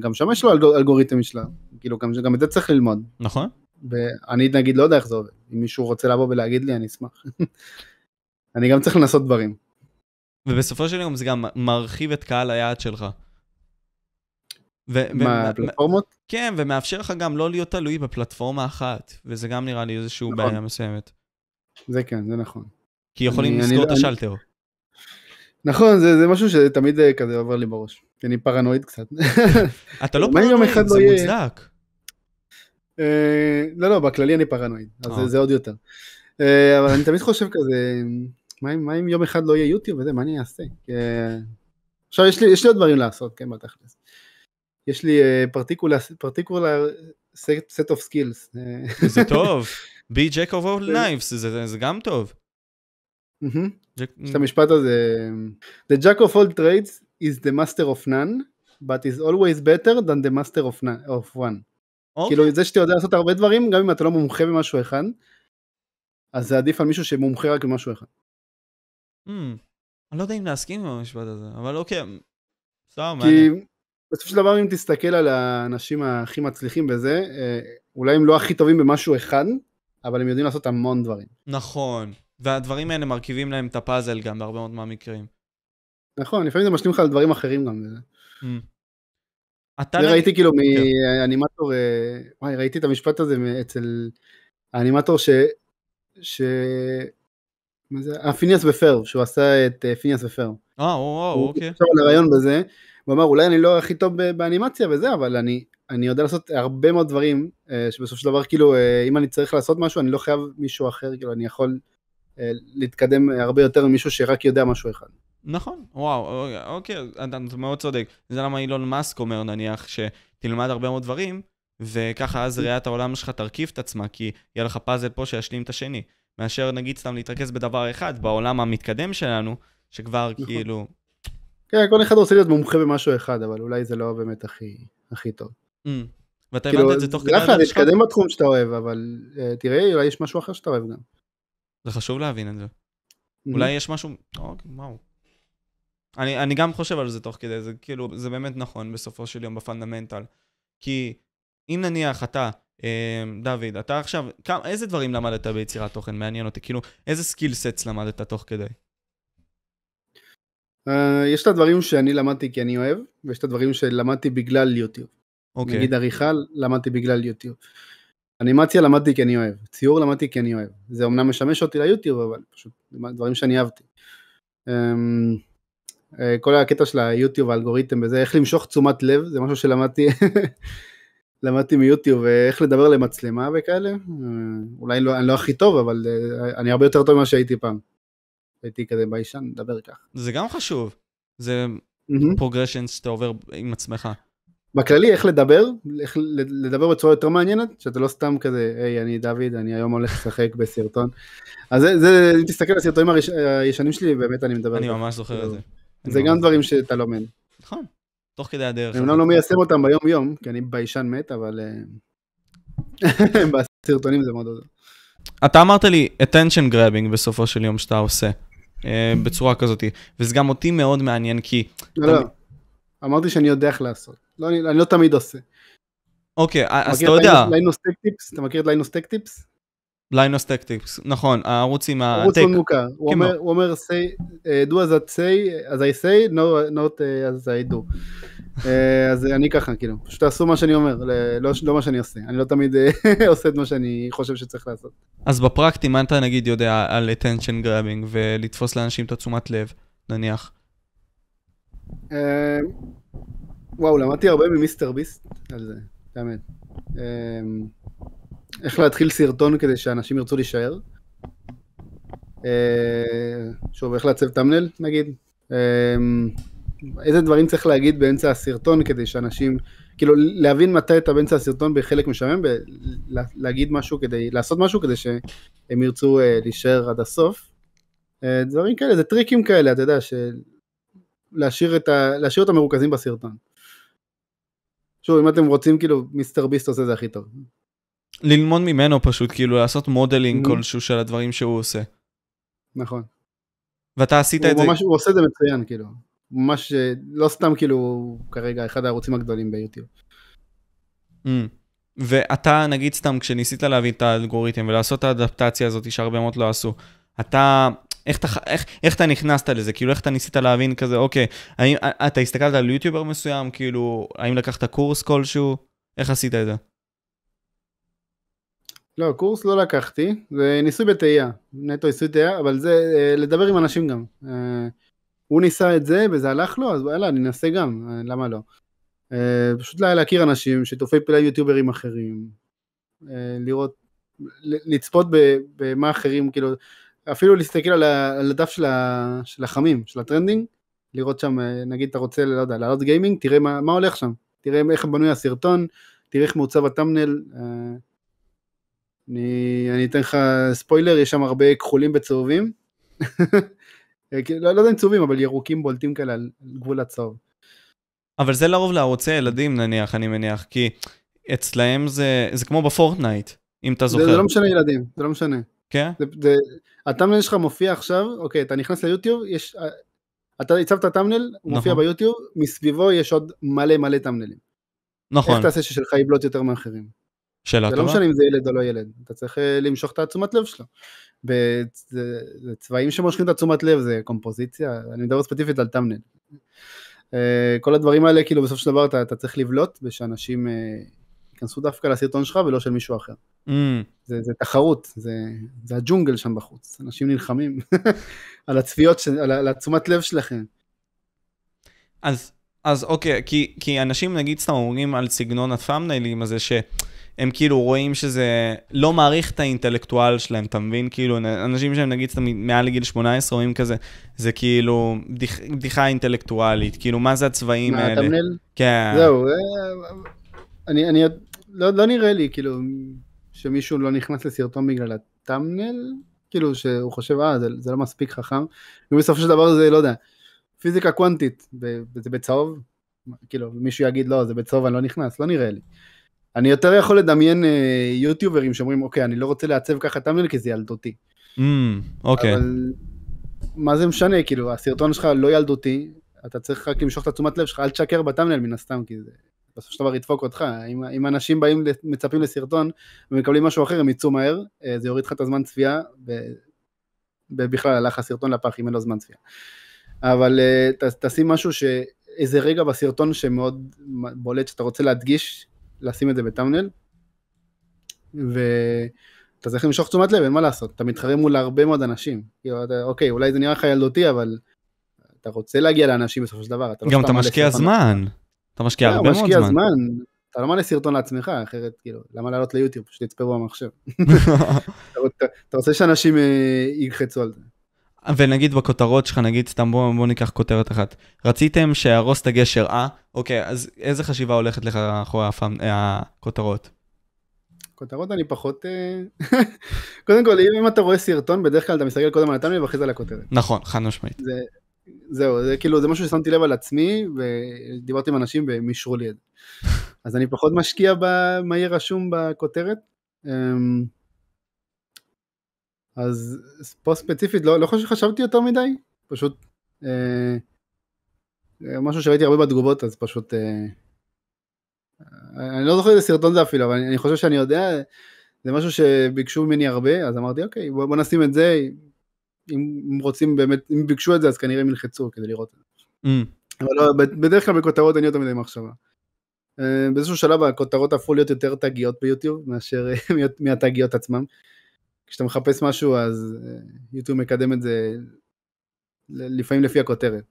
גם שם יש לו אלגור, אלגוריתם משלה, כאילו גם, גם את זה צריך ללמוד. נכון? ואני נגיד לא יודע איך זה עובד, אם מישהו רוצה לבוא ולהגיד לי אני אשמח. אני גם צריך לנסות דברים. ובסופו של יום זה גם מרחיב את קהל היעד שלך. ו- ו- מה, ו- הפלטפורמות? כן, ומאפשר לך גם לא להיות תלוי בפלטפורמה אחת, וזה גם נראה לי איזושהי נכון. בעיה מסוימת. זה כן, זה נכון. כי יכולים אני- לסגור אני- את השלטר. נכון, זה, זה משהו שתמיד אה, כזה עובר לי בראש. כי אני פרנואיד קצת. אתה לא פרנואיד, לא זה יהיה? מוצדק. אה, לא, לא, בכללי אני פרנואיד, אז אה. זה, זה עוד יותר. אה, אבל אני תמיד חושב כזה, מה אם, מה אם יום אחד לא יהיה יוטיוב וזה, מה אני אעשה? כי, אה, עכשיו יש לי, יש לי עוד דברים לעשות, כן, בתכלס. יש לי פרטיקולר, פרטיקולר of skills. אה, זה טוב. jack of all כן. knives, זה גם טוב. יש את המשפט הזה, The jack of all trades is the master of none, but is always better than the master of, none, of one. כאילו זה שאתה יודע לעשות הרבה דברים, גם אם אתה לא מומחה במשהו אחד, אז זה עדיף על מישהו שמומחה רק במשהו אחד. Hmm, אני לא יודע אם להסכים עם המשפט הזה, אבל אוקיי, סתם, כי מעניין. בסופו של דבר אם תסתכל על האנשים הכי מצליחים בזה, אה, אולי הם לא הכי טובים במשהו אחד, אבל הם יודעים לעשות המון דברים. נכון, והדברים האלה מרכיבים להם את הפאזל גם בהרבה מאוד מהמקרים. נכון, לפעמים זה משלים לך על דברים אחרים גם. Hmm. אתה זה ראיתי כאילו. מאנימטור, אה, וואי, ראיתי את המשפט הזה אצל האנימטור ש... מה זה? אה, פיניאס ופר, שהוא עשה את אה, פיניאס ופר. אה, וואו, הוא אוקיי. חשב על הרעיון בזה, הוא אמר אולי אני לא הכי טוב באנימציה וזה, אבל אני, אני יודע לעשות הרבה מאוד דברים, אה, שבסופו של דבר כאילו אה, אם אני צריך לעשות משהו אני לא חייב מישהו אחר, כאילו אני יכול אה, להתקדם הרבה יותר ממישהו שרק יודע משהו אחד. נכון, וואו, אוקיי, אתה אתה מאוד צודק. זה למה אילון מאסק אומר נניח שתלמד הרבה מאוד דברים, וככה אז ראיית העולם שלך תרכיב את עצמה, כי יהיה לך פאזל פה שישלים את השני. מאשר נגיד סתם להתרכז בדבר אחד בעולם המתקדם שלנו, שכבר נכון. כאילו... כן, כל אחד רוצה להיות מומחה במשהו אחד, אבל אולי זה לא באמת הכי, הכי טוב. "מ", ואתה כאילו, הבנת את זה תוך זה כדי אחלה, הדרך שלך? להתקדם בתחום שאתה אוהב, אבל אה, תראה, אולי יש משהו אחר שאתה אוהב גם. זה חשוב להבין את זה. Mm-hmm. אולי יש משהו... אוקיי, וואו. אני, אני גם חושב על זה תוך כדי, זה כאילו, זה באמת נכון בסופו של יום בפונדמנטל. כי אם נניח אתה, דוד, אתה עכשיו, כמה, איזה דברים למדת ביצירת תוכן? מעניין אותי. כאילו, איזה skill sets למדת תוך כדי? אה, יש את הדברים שאני למדתי כי אני אוהב, ויש את הדברים שלמדתי בגלל יוטיוב. אוקיי. נגיד עריכה למדתי בגלל יוטיוב. אנימציה למדתי כי אני אוהב, ציור למדתי כי אני אוהב. זה אמנם משמש אותי ליוטיוב, אבל פשוט דברים שאני אהבתי. אמ, אה, כל הקטע של היוטיוב, האלגוריתם וזה, איך למשוך תשומת לב, זה משהו שלמדתי למדתי מיוטיוב, אה, איך לדבר למצלמה וכאלה. אה, אולי לא, אני לא הכי טוב, אבל אה, אני הרבה יותר טוב ממה שהייתי פעם. הייתי כזה ביישן, לדבר ככה. זה גם חשוב. זה. progression שאתה עובר עם עצמך. בכללי איך לדבר, איך לדבר בצורה יותר מעניינת, שאתה לא סתם כזה, היי אני דוד, אני היום הולך לשחק בסרטון. אז זה, זה, אם תסתכל על הסרטונים הראש- הישנים שלי, באמת אני מדבר. אני. ממש זוכר את זה. זה אני גם דברים שאתה לומד. נכון. תוך כדי הדרך. אני לא מיישם אותם ביום יום, כי אני ביישן מת, אבל אה, בסרטונים זה מאוד עוזר. אתה אמרת לי attention grabbing בסופו של יום שאתה עושה. אה, בצורה כזאת. וזה גם אותי מאוד מעניין כי... לא, לא. אמרתי שאני יודע איך לעשות. לא, אני, לא תמיד עושה. אוקיי, אז אתה את יודע? אתה מכיר את Linus Tech Tips? Linus Tech Tips, נכון, הערוץ עם ערוץ הטק. מאוד מוכר. הוא כן, אומר, הוא אומר say, uh, do as I say, as I say, no, not uh, as I do. Uh, אז אני ככה, כאילו, פשוט תעשו מה שאני אומר, לא, לא מה שאני עושה. אני לא תמיד אה, עושה את מה שאני חושב שצריך לעשות. אז בפרקטי, מה אתה נגיד יודע על attention grabbing ולתפוס לאנשים את התשומת לב, נניח? וואו, למדתי הרבה ממיסטר ביסט על זה, באמת. איך להתחיל סרטון כדי שאנשים ירצו להישאר. Uh, שוב, איך לעצב thumbnail, נגיד. Uh, איזה דברים צריך להגיד באמצע הסרטון כדי שאנשים, כאילו להבין מתי אתה באמצע הסרטון בחלק משעמם, ולהגיד משהו כדי, לעשות משהו כדי שהם ירצו uh, להישאר עד הסוף. דברים כאלה, זה טריקים כאלה, אתה יודע, להשאיר, את ה, להשאיר אותם מרוכזים בסרטון. שוב, אם אתם רוצים, כאילו, MrBeast עושה זה הכי טוב. ללמוד ממנו פשוט, כאילו לעשות modeling Mhm. כלשהו של הדברים שהוא עושה. נכון. ואתה עשית את זה, ממש, הוא עושה את זה מצוין, כאילו. ממש, אה, לא סתם כאילו, כרגע אחד הערוצים הגדולים ביוטיוב. Mm. ואתה, נגיד סתם, כשניסית להבין את האלגוריתם ולעשות את האדפטציה הזאת שהרבה מאוד לא עשו, אתה, איך אתה, איך, איך אתה נכנסת לזה? כאילו, איך אתה ניסית להבין כזה, אוקיי, האם אתה הסתכלת על יוטיובר מסוים, כאילו, האם לקחת קורס כלשהו? איך עשית את זה? לא, קורס לא לקחתי, זה ניסוי בטעייה, נטו ניסוי טעייה, אבל זה אה, לדבר עם אנשים גם. אה, הוא ניסה את זה וזה הלך לו, אז יאללה, אני אנסה גם, אה, למה לא? פשוט לה- להכיר אנשים, שיתופי עם יוטיוברים אחרים, לראות, לצפות במה אחרים, כאילו, אפילו להסתכל על הדף של החמים, של ה trending, לראות שם, נגיד אתה רוצה, לא יודע, לעלות גיימינג, תראה מה, מה הולך שם, תראה איך בנוי הסרטון, תראה איך מעוצב הטאמנל, אני, אני אתן לך ספוילר, יש שם הרבה כחולים בצהובים. כאילו, לא, לא יודע אם צהובים, אבל ירוקים בולטים כאלה על גבול הצהוב. אבל זה לרוב לערוצי ילדים נניח, אני מניח, כי אצלהם זה, זה כמו בפורטנייט, אם אתה זוכר. זה, זה לא משנה ילדים, זה לא משנה. כן? זה, זה, הטאמנל שלך מופיע עכשיו, אוקיי, אתה נכנס ליוטיוב, יש, אתה הצבת טאמנל, הוא מופיע נכון. ביוטיוב, מסביבו יש עוד מלא מלא טאמנלים. נכון, איך תעשה ששלך יבלוט יותר מאחרים? שאלה זה לא טובה. משנה אם זה ילד או לא ילד, אתה צריך אה, למשוך את התשומת לב שלו. ב- זה זה צבעים שמושכים את התשומת לב, זה קומפוזיציה, אני מדבר ספציפית על טאמנל. אה, כל הדברים האלה, כאילו בסופו של דבר אתה, אתה צריך לבלוט, ושאנשים אה, ייכנסו דווקא לסרטון שלך ולא של מישהו אחר. Mm, זה, זה תחרות, זה, זה הג'ונגל שם בחוץ, אנשים נלחמים על הצפיות, של- על, על התשומת לב שלכם. אז, אז אוקיי, כי, כי אנשים נגיד סתם אומרים על סגנון הפאמניילים הזה, שהם כאילו רואים שזה לא מעריך את האינטלקטואל שלהם, אתה מבין? כאילו, אנשים שהם נגיד סתם מעל לגיל 18 רואים כזה, זה כאילו בדיח, בדיחה אינטלקטואלית, כאילו, מה זה הצבעים מה, האלה? הטאמנל? כן. זהו, אה, אני, אני, לא, לא נראה לי, כאילו, שמישהו לא נכנס לסרטון בגלל הטאמנל, כאילו, שהוא חושב, אה, זה, זה לא מספיק חכם, ובסופו של דבר זה, לא יודע, פיזיקה קוונטית, זה בצהוב, כאילו, מישהו יגיד, לא, זה בצהוב, אני לא נכנס, לא נראה לי. אני יותר יכול לדמיין אה, יוטיוברים שאומרים, אוקיי, אני לא רוצה לעצב ככה טאמנל כי זה ילדותי. Mm, אוקיי. אבל מה זה משנה, כאילו, הסרטון שלך לא ילדותי, אתה צריך רק למשוך את התשומת לב שלך, אל תשקר בטאמנל מן הסתם, כי זה בסופו של דבר ידפוק אותך. אם, אם אנשים באים, מצפים לסרטון ומקבלים משהו אחר, הם יצאו מהר, אה, זה יוריד לך את הזמן צפייה, ובכלל הלך הסרטון לפח אם אין לו זמן צפייה. אבל אה, ת, תשים משהו ש... איזה רגע בסרטון שמאוד בולט שאתה רוצה להדגיש, לשים את זה בטאמנל, ואתה צריך למשוך תשומת לב, אין מה לעשות, אתה מתחרה מול הרבה מאוד אנשים. כאילו, אתה, אוקיי, אולי זה נראה לך ילדותי, אבל אתה רוצה להגיע לאנשים בסופו של דבר. אתה לא גם סתם אתה משקיע. זמן. אתה משקיע כן, הרבה מאוד משקיע זמן. זמן. אתה לא מעלה סרטון לעצמך, אחרת, כאילו, למה לעלות ליוטיוב? פשוט יצפרו במחשב. אתה, רוצה- אתה רוצה שאנשים אה, ילחצו על זה. ונגיד בכותרות שלך, נגיד סתם בוא, בוא ניקח כותרת אחת. רציתם שיהרוס את הגשר, אה? אוקיי, אז איזה חשיבה הולכת לך אחרי הפעם, הכותרות? כותרות אני פחות... אה, קודם כל, אם, אתה רואה סרטון, בדרך כלל אתה מסתכל קודם על הטאמנל ואחרי זה על הכותרת. נכון, חד משמעית. זה, זהו, זה כאילו, זה משהו ששמתי לב על עצמי, ודיברתי עם אנשים והם אישרו לי את זה. אז אני פחות משקיע במה יהיה רשום בכותרת. אז פה ספציפית, לא, לא חושב שחשבתי יותר מדי, פשוט אה, אה, משהו שראיתי הרבה בתגובות, אז פשוט... אה, אני לא זוכר איזה סרטון זה אפילו, אבל אני, אני חושב שאני יודע, זה משהו שביקשו ממני הרבה, אז אמרתי, אוקיי, בוא, בוא נשים את זה, אם אם רוצים באמת, אם ביקשו את זה, אז כנראה הם ילחצו כדי לראות את זה. Mm, אבל לא, בדרך כלל בכותרות אין יותר מדי מחשבה. אה, באיזשהו שלב הכותרות הפכו להיות יותר תגיות ביוטיוב מאשר אה, מהתגיות עצמם. כשאתה מחפש משהו אז אה, יוטיוב מקדם את זה לפעמים לפי הכותרת.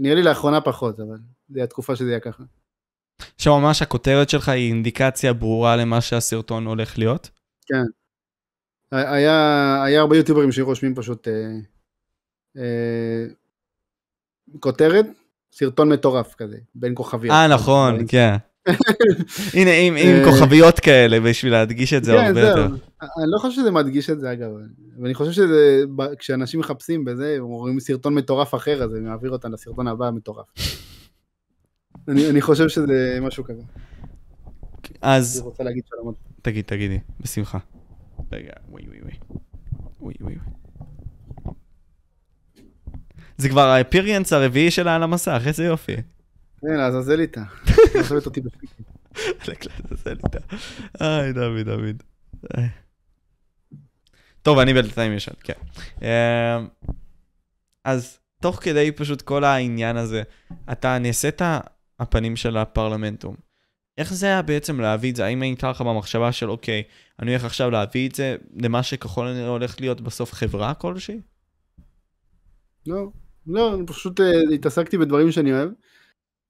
נראה לי לאחרונה פחות, אבל זה התקופה שזה יהיה ככה. שממש הכותרת שלך היא אינדיקציה ברורה למה שהסרטון הולך להיות? היה, היה הרבה יוטיוברים שרושמים פשוט אה, אה, כותרת, סרטון מטורף כזה, בין כוכביות. אה, נכון, כן. הנה, עם עם אה, כוכביות כאלה, בשביל להדגיש את זה כן, הרבה. יותר. אני לא חושב שזה מדגיש את זה אגב, ואני חושב שזה, כשאנשים מחפשים בזה, הם רואים סרטון מטורף אחר, אז זה מעביר אותם לסרטון הבא המטורף. אני, אני חושב שזה משהו כזה. אני אז רוצה להגיד שלום. תגיד, תגידי, בשמחה. רגע, וואי וואי. וואי וואי וואי. זה כבר האפיריאנס הרביעי שלה על המסך, איזה יופי. כן, לעזאזל איתה. עוזבת אותי בפליקים. זה ליטה. איי, דוד, דוד. טוב, אני בינתיים ישן, כן. אמ, אז תוך כדי פשוט כל העניין הזה, אתה נעשית הפנים של הפרלמנטום. איך זה היה בעצם להביא את זה? האם הייתה לך במחשבה של, אוקיי, אני הולך עכשיו להביא את זה למה שככל הנראה הולך להיות בסוף חברה כלשהי? לא, לא, אני פשוט אה, התעסקתי בדברים שאני אוהב.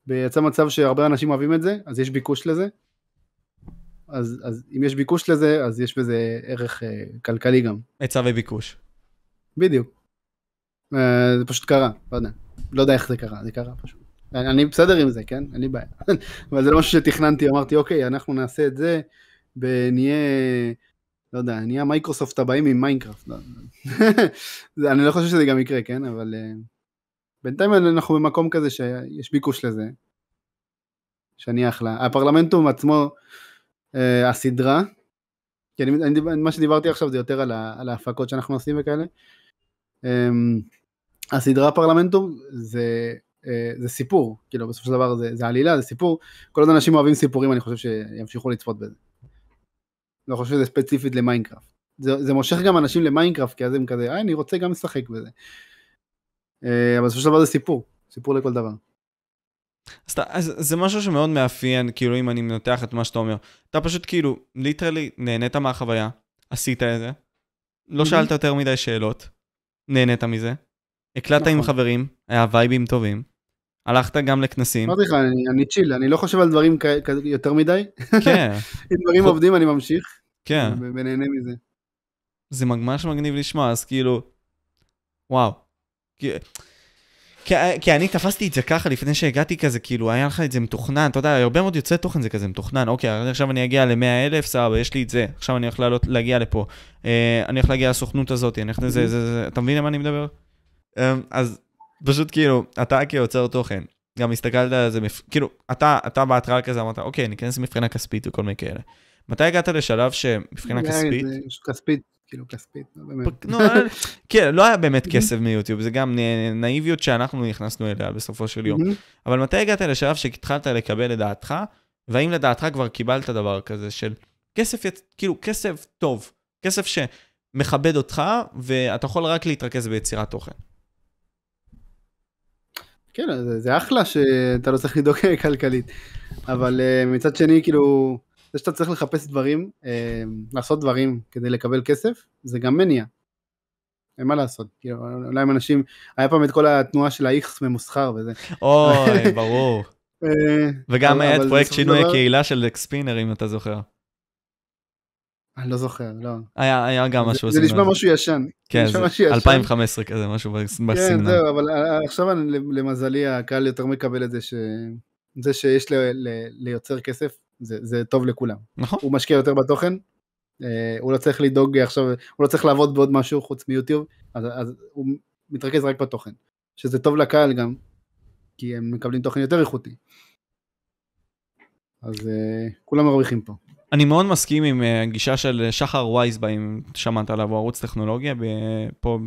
ויצא מצב שהרבה אנשים אוהבים את זה, אז יש ביקוש לזה. אז, אז אם יש ביקוש לזה, אז יש בזה ערך אה, כלכלי גם. היצע וביקוש. בדיוק. אה, זה פשוט קרה, לא יודע. לא יודע איך זה קרה, זה קרה פשוט. אני, אני בסדר עם זה, כן? אין לי בעיה. אבל זה לא משהו שתכננתי, אמרתי, אוקיי, אנחנו נעשה את זה, ונהיה, לא לא יודע, נהיה מייקרוסופט הבאים עם מיינקראפט. לא, זה- אני לא חושב שזה גם יקרה, כן? אבל אה, בינתיים אנחנו במקום כזה שיש ביקוש לזה. שאני אחלה. הפרלמנטום עצמו, אה, הסדרה, כי אני, אני, מה שדיברתי עכשיו זה יותר על, ה, על ההפקות שאנחנו עושים וכאלה. אה, הסדרה פרלמנטום זה, אה, זה סיפור, כאילו בסופו של דבר זה, זה עלילה, זה סיפור. כל עוד אנשים אוהבים סיפורים אני חושב שימשיכו לצפות בזה. לא חושב שזה ספציפית למיינקראפט. זה, זה מושך גם אנשים למיינקראפט, כי אז הם כזה, אה, אני רוצה גם לשחק בזה. אה, אבל בסופו של דבר זה סיפור, סיפור לכל דבר. אז, אתה- אז זה משהו שמאוד מאפיין, כאילו, אם אני מנתח את מה שאתה אומר. אתה פשוט כאילו, ליטרלי, נהנית מהחוויה, עשית את זה, לא. שאלת יותר מדי שאלות, נהנית מזה, הקלטת עם נכון. חברים, היה וייבים טובים, הלכת גם לכנסים, אמרתי לך, אני, אני צ'יל, אני לא חושב על דברים כ- כ- יותר מדי. כן, אם דברים עובדים אני ממשיך, כן, ונהנה מזה. זה ממש מגניב לשמוע, אז כאילו, וואו. כי, כי, כי אני תפסתי את זה ככה לפני שהגעתי כזה, כאילו, היה לך את זה מתוכנן, אתה יודע, הרבה מאוד יוצאי תוכן זה כזה מתוכנן, אוקיי, עכשיו אני אגיע ל-100 אלף, סבבה, יש לי את זה, עכשיו אני הולך לעלות, להגיע לפה, אה, אני הולך להגיע לסוכנות הזאת, אני הולך לזה, זה, זה, אתה מבין למה אני מדבר? אה, אז פשוט כאילו, אתה כיוצר תוכן, גם הסתכלת על זה, מפ- כאילו, אתה, אתה בהתחלה כזה אמרת, אוקיי, ניכנס מבחינה כספית וכל מיני כאלה. מתי הגעת לשלב שמבחינה כספית, כספית, כאילו כספית, לא באמת. נו, כן, לא היה באמת כסף מיוטיוב, זה גם נאיביות שאנחנו נכנסנו אליה בסופו של יום. מהמם. אבל מתי הגעת לשלב שהתחלת לקבל את דעתך, והאם לדעתך כבר קיבלת דבר כזה של כסף, כאילו כסף טוב, כסף שמכבד אותך, ואתה יכול רק להתרכז ביצירת תוכן. כן, זה, זה אחלה שאתה לא צריך לדאוג כלכלית, אבל uh, מצד שני, כאילו, זה שאתה צריך לחפש דברים, uh, לעשות דברים כדי לקבל כסף, זה גם מניע. אין מה לעשות, כאילו, אולי עם אנשים, היה פעם את כל התנועה של ה-X ממוסחר וזה. אוי, ברור. אה, וגם היה את פרויקט שינוי הקהילה של אקספינר, אם אתה זוכר. אני לא זוכר, לא. היה היה גם משהו זה נשמע. משהו ישן. כן, נשמע זה משהו ישן. 2015 כזה, משהו כן, בסגנון. זהו, אבל אה, עכשיו אני- למזלי הקהל יותר מקבל את זה ש... זה שיש ל- ל- ליוצר כסף, זה, זה טוב לכולם. נכון. הוא משקיע יותר בתוכן, אה, הוא לא צריך לדאוג עכשיו, הוא לא צריך לעבוד בעוד משהו חוץ מיוטיוב, אז, אז הוא מתרכז רק בתוכן. שזה טוב לקהל גם, כי הם מקבלים תוכן יותר איכותי. אז אה, כולם מרוויחים פה. אני מאוד מסכים עם אה, הגישה של שחר וייסבא, אם שמעת עליו, הוא ערוץ טכנולוגיה ב- פה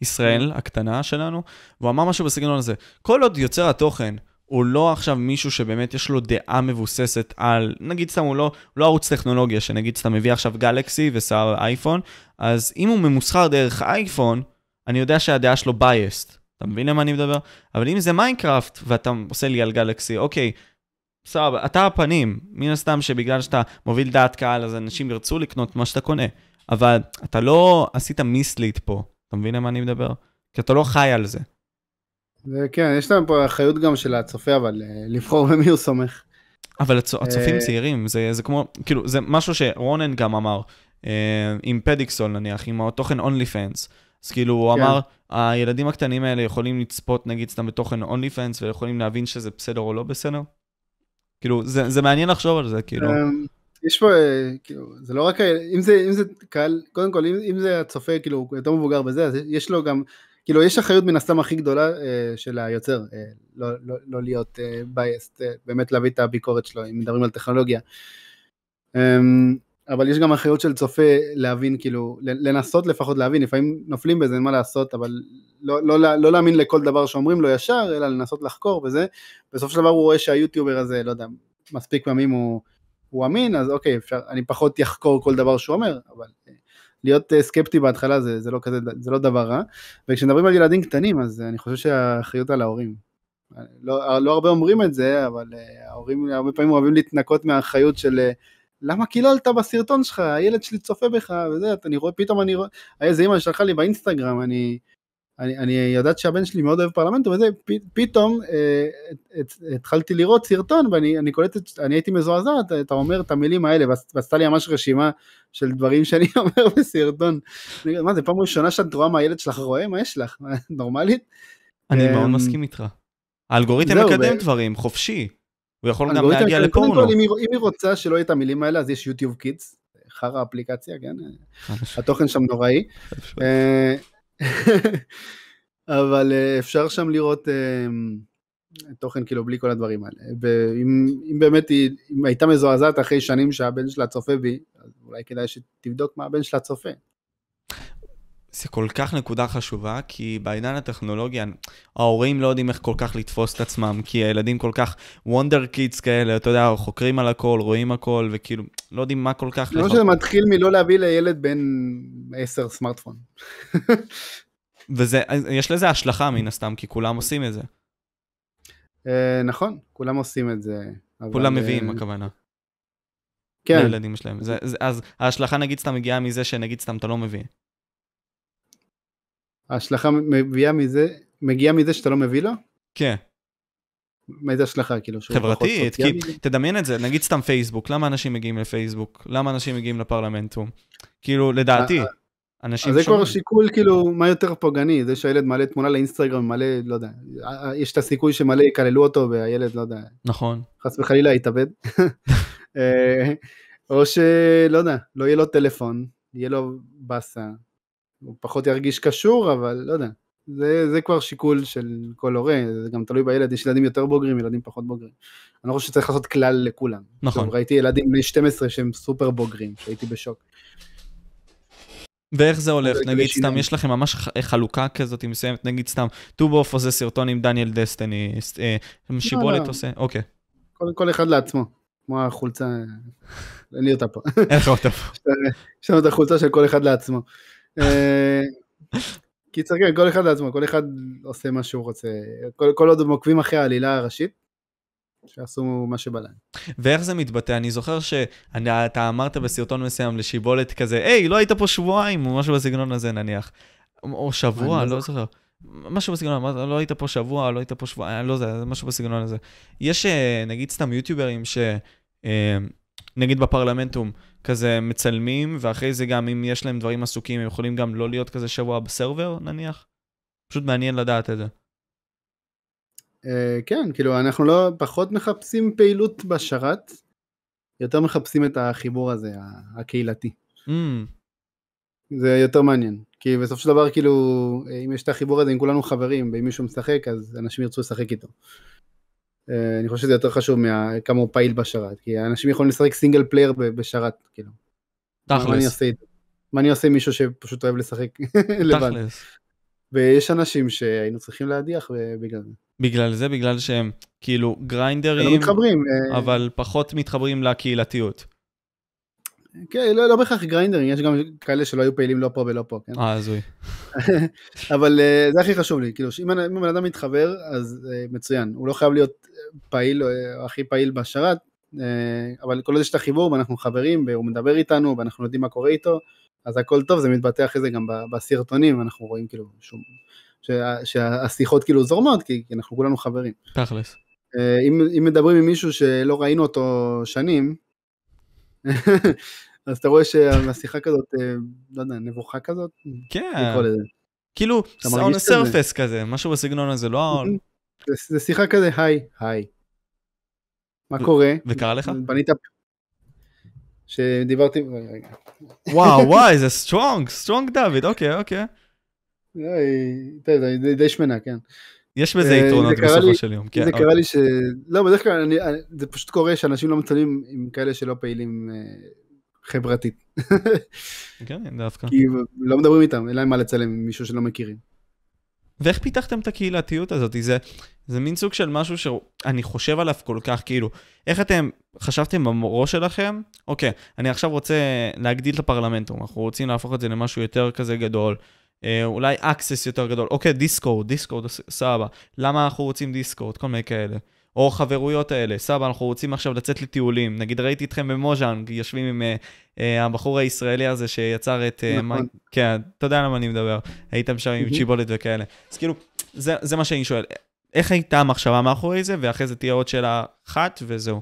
בישראל הקטנה שלנו, והוא אמר משהו בסגנון הזה, כל עוד יוצר התוכן הוא לא עכשיו מישהו שבאמת יש לו דעה מבוססת על, נגיד סתם הוא לא, לא ערוץ טכנולוגיה, שנגיד סתם מביא עכשיו גלקסי ושם אייפון, אז אם הוא ממוסחר דרך אייפון, אני יודע שהדעה שלו biased, אתה מבין למה אני מדבר? אבל אם זה מיינקראפט ואתה עושה לי על גלקסי, אוקיי, סבבה, אתה הפנים, מן הסתם שבגלל שאתה מוביל דעת קהל, אז אנשים ירצו לקנות מה שאתה קונה. אבל אתה לא עשית mislead פה, אתה מבין למה אני מדבר? כי אתה לא חי על זה. וכן, יש להם פה אחריות גם של הצופה, אבל אה, לבחור במי הוא סומך. אבל הצ... הצופים אה, צעירים, זה, זה כמו, כאילו, זה משהו שרונן גם אמר, אה, עם פדיקסול נניח, עם התוכן אונלי פנס. אז כאילו, הוא כן. אמר, הילדים הקטנים האלה יכולים לצפות נגיד סתם בתוכן אונלי פנס, ויכולים להבין שזה בסדר או לא בסדר. כאילו, זה, זה מעניין לחשוב על זה, כאילו. אמ, יש פה, אה, כאילו, זה לא רק, אם זה, אם זה קהל, קודם כל, אם, אם זה הצופה, כאילו, הוא יותר מבוגר בזה, אז יש לו גם, כאילו, יש אחריות מן הסתם הכי גדולה אה, של היוצר, אה, לא, לא, לא להיות אה, biased, באמת להביא את הביקורת שלו, אם מדברים על טכנולוגיה. אמ, אבל יש גם אחריות של צופה להבין, כאילו, לנסות לפחות להבין, לפעמים נופלים בזה, אין מה לעשות, אבל לא, לא, לא, לא להאמין לכל דבר שאומרים לו ישר, אלא לנסות לחקור וזה. בסופו של דבר הוא רואה שהיוטיובר הזה, לא יודע, מספיק פעמים הוא, הוא אמין, אז אוקיי, אפשר, אני פחות יחקור כל דבר שהוא אומר, אבל להיות אה, סקפטי בהתחלה זה, זה, לא כזה, זה לא דבר רע. וכשמדברים על ילדים קטנים, אז אני חושב שהאחריות על ההורים. לא, לא הרבה אומרים את זה, אבל אה, ההורים הרבה פעמים אוהבים להתנקות מהאחריות של אה, למה קיללת בסרטון שלך, הילד שלי צופה בך, וזה, אני רואה, פתאום אני רואה, איזה אמא שלחה לי באינסטגרם, אני, אני, אני יודעת שהבן שלי מאוד אוהב פרלמנט, וזה, פ, פתאום אה, את, התחלתי לראות סרטון, ואני אני קולטת, אני הייתי מזועזע, אתה, אתה אומר את המילים האלה, ועשתה לי ממש רשימה של דברים שאני אומר בסרטון. אני מה זה פעם ראשונה שאת רואה מה הילד שלך רואה? מה יש לך? נורמלית? אני מאוד אמ, מסכים איתך. האלגוריתם מקדם ו- דברים, חופשי. הוא יכול גם להגיע קודם לפורנו. כל, אם אם היא רוצה שלא יהיה את המילים האלה, אז יש יוטיוב קידס, חרא אפליקציה, כן? התוכן שם נוראי. אבל אה, אפשר שם לראות אה, תוכן כאילו בלי כל הדברים האלה. ואם אם באמת היא, אם הייתה מזועזעת אחרי שנים שהבן שלה צופה בי, אז אולי כדאי שתבדוק מה הבן שלה צופה. זה כל כך נקודה חשובה, כי בעידן הטכנולוגיה, ההורים לא יודעים איך כל כך לתפוס את עצמם, כי הילדים כל כך וונדר קידס כאלה, אתה יודע, חוקרים על הכל, רואים הכל, וכאילו, לא יודעים מה כל כך... אני חושב שזה מתחיל מלא להביא לילד בן 10 סמארטפון. וזה, יש לזה השלכה מן הסתם, כי כולם עושים את זה. אה, נכון, כולם עושים את זה. כולם אבל, מביאים, אה, הכוונה. כן, לילדים שלהם. אז ההשלכה נגיד סתם מגיעה מזה שנגיד סתם אתה לא מביא. ההשלכה מביאה מזה, מגיעה מזה שאתה לא מביא לו? כן, מאיזה השלכה, כאילו? חברתית, כי? תדמיין את זה, נגיד סתם פייסבוק, למה אנשים מגיעים לפייסבוק? למה אנשים מגיעים לפרלמנטום? כאילו, לדעתי, אנשים אז זה כבר. שיקול כאילו מה יותר פוגעני, זה שהילד מעלה תמונה לאינסטגרם, מלא, לא יודע, יש את הסיכוי שמלא יקללו אותו והילד, לא יודע, נכון. חס וחלילה יתאבד. אה, או שלא יודע, לא יהיה לו טלפון, יהיה לו באסה, הוא פחות ירגיש קשור, אבל לא יודע. זה, זה כבר שיקול של כל הורה, זה גם תלוי בילד, יש ילדים יותר בוגרים, ילדים פחות בוגרים. אני לא חושב שצריך לעשות כלל לכולם. נכון. טוב, ראיתי ילדים בני 12 שהם סופר בוגרים, שהייתי בשוק. ואיך זה הולך? זה נגיד סתם. יש לכם ממש חלוקה כזאת מסוימת, נגיד סתם, טובוף עושה סרטון עם דניאל דסטיני, אה, שיבולת לא. עושה, אוקיי. כל, כל אחד לעצמו, כמו החולצה, אין לי אותה פה. אין לך אותה פה. יש לנו את החולצה של כל אחד לעצמו. אה, קיצר, כן, כל אחד לעצמו, כל אחד עושה מה שהוא רוצה. כל, כל עוד הם עוקבים אחרי העלילה הראשית, שיעשו מה שבא להם. ואיך זה מתבטא? אני זוכר שאתה אמרת בסרטון מסוים לשיבולת כזה, היי, לא היית פה שבועיים, או משהו בסגנון הזה נניח. או שבוע, לא לא זוכר. משהו בסגנון, לא היית פה שבוע, לא היית פה שבוע, אני לא יודע, משהו בסגנון הזה. יש אה, נגיד סתם יוטיוברים ש... אה, נגיד בפרלמנטום, כזה מצלמים, ואחרי זה גם אם יש להם דברים עסוקים, הם יכולים גם לא להיות כזה שבוע בסרבר, נניח? פשוט מעניין לדעת את זה. אה, כן, כאילו, אנחנו לא, פחות מחפשים פעילות בשרת, יותר מחפשים את החיבור הזה, הקהילתי. Mm, זה יותר מעניין. כי בסופו של דבר, כאילו, אם יש את החיבור הזה, אם כולנו חברים, ואם מישהו משחק, אז אנשים ירצו לשחק איתו. אה, אני חושב שזה יותר חשוב מכמה הוא פעיל בשרת, כי אנשים יכולים לשחק single player בשרת, כאילו. תכלס? מה אני עושה עם מישהו שפשוט אוהב לשחק לבד? תכלס. ויש אנשים שהיינו צריכים להדיח בגלל זה. בגלל זה, בגלל שהם כאילו לא גריינדרים. אה, אבל פחות מתחברים לקהילתיות. כן, לא לא בהכרח גריינדרים, יש גם כאלה שלא היו פעילים לא פה ולא פה, כן? אה, הזוי. אבל אה, זה הכי חשוב לי, כאילו, שאם אם הבן אדם מתחבר, אז אה, מצוין. הוא לא חייב להיות פעיל, אה, הכי פעיל בשרת, אה, אבל כל עוד יש את החיבור ואנחנו חברים, והוא מדבר איתנו, ואנחנו יודעים מה קורה איתו, אז הכל טוב, זה מתבטא אחרי זה גם בסרטונים, אנחנו רואים כאילו, שום, שה, שהשיחות כאילו זורמות, כי כי אנחנו כולנו חברים. תכלס. אם, אם מדברים עם מישהו שלא ראינו אותו שנים, אז אתה רואה שהשיחה כזאת, אה, לא יודע, נבוכה כזאת, כן. כאילו, on a זה? surface כזה, משהו בסגנון הזה, לא... זה, שיחה כזה, היי, היי. מה קורה? וקרה לך? בנית... שדיברתי... וואו, וואי, זה סטרונג, סטרונג דוד, אוקיי, אוקיי. די- די שמנה, כן. יש בזה אה, יתרונות בסופו של יום. כן, זה קרה לי ש... לא, בדרך כלל, אני- זה פשוט קורה שאנשים לא מצלמים עם כאלה שלא פעילים אה, חברתית. כן, דווקא. כי לא מדברים איתם, אין להם מה לצלם עם מישהו שלא מכירים. ואיך פיתחתם את הקהילתיות הזאת? זה, זה מין סוג של משהו שאני חושב עליו כל כך, כאילו, איך אתם חשבתם בראש שלכם? אוקיי, אני עכשיו רוצה להגדיל את הפרלמנטום, אנחנו רוצים להפוך את זה למשהו יותר כזה גדול, אולי אקסס יותר גדול, אוקיי, דיסקורד, דיסקורד, סבבה, למה אנחנו רוצים דיסקורד, כל מיני כאלה. או חברויות האלה, סבבה, אנחנו רוצים עכשיו לצאת לטיולים. נגיד ראיתי אתכם במוז'אנג, יושבים עם אה, אה, הבחור הישראלי הזה שיצר את... אה, נכון. מי- כן, אתה יודע למה אני מדבר. הייתם שם עם. צ'יבולת וכאלה. אז כאילו, זה, זה מה שאני שואל. איך הייתה המחשבה מאחורי זה, ואחרי זה תהיה עוד שאלה אחת, וזהו.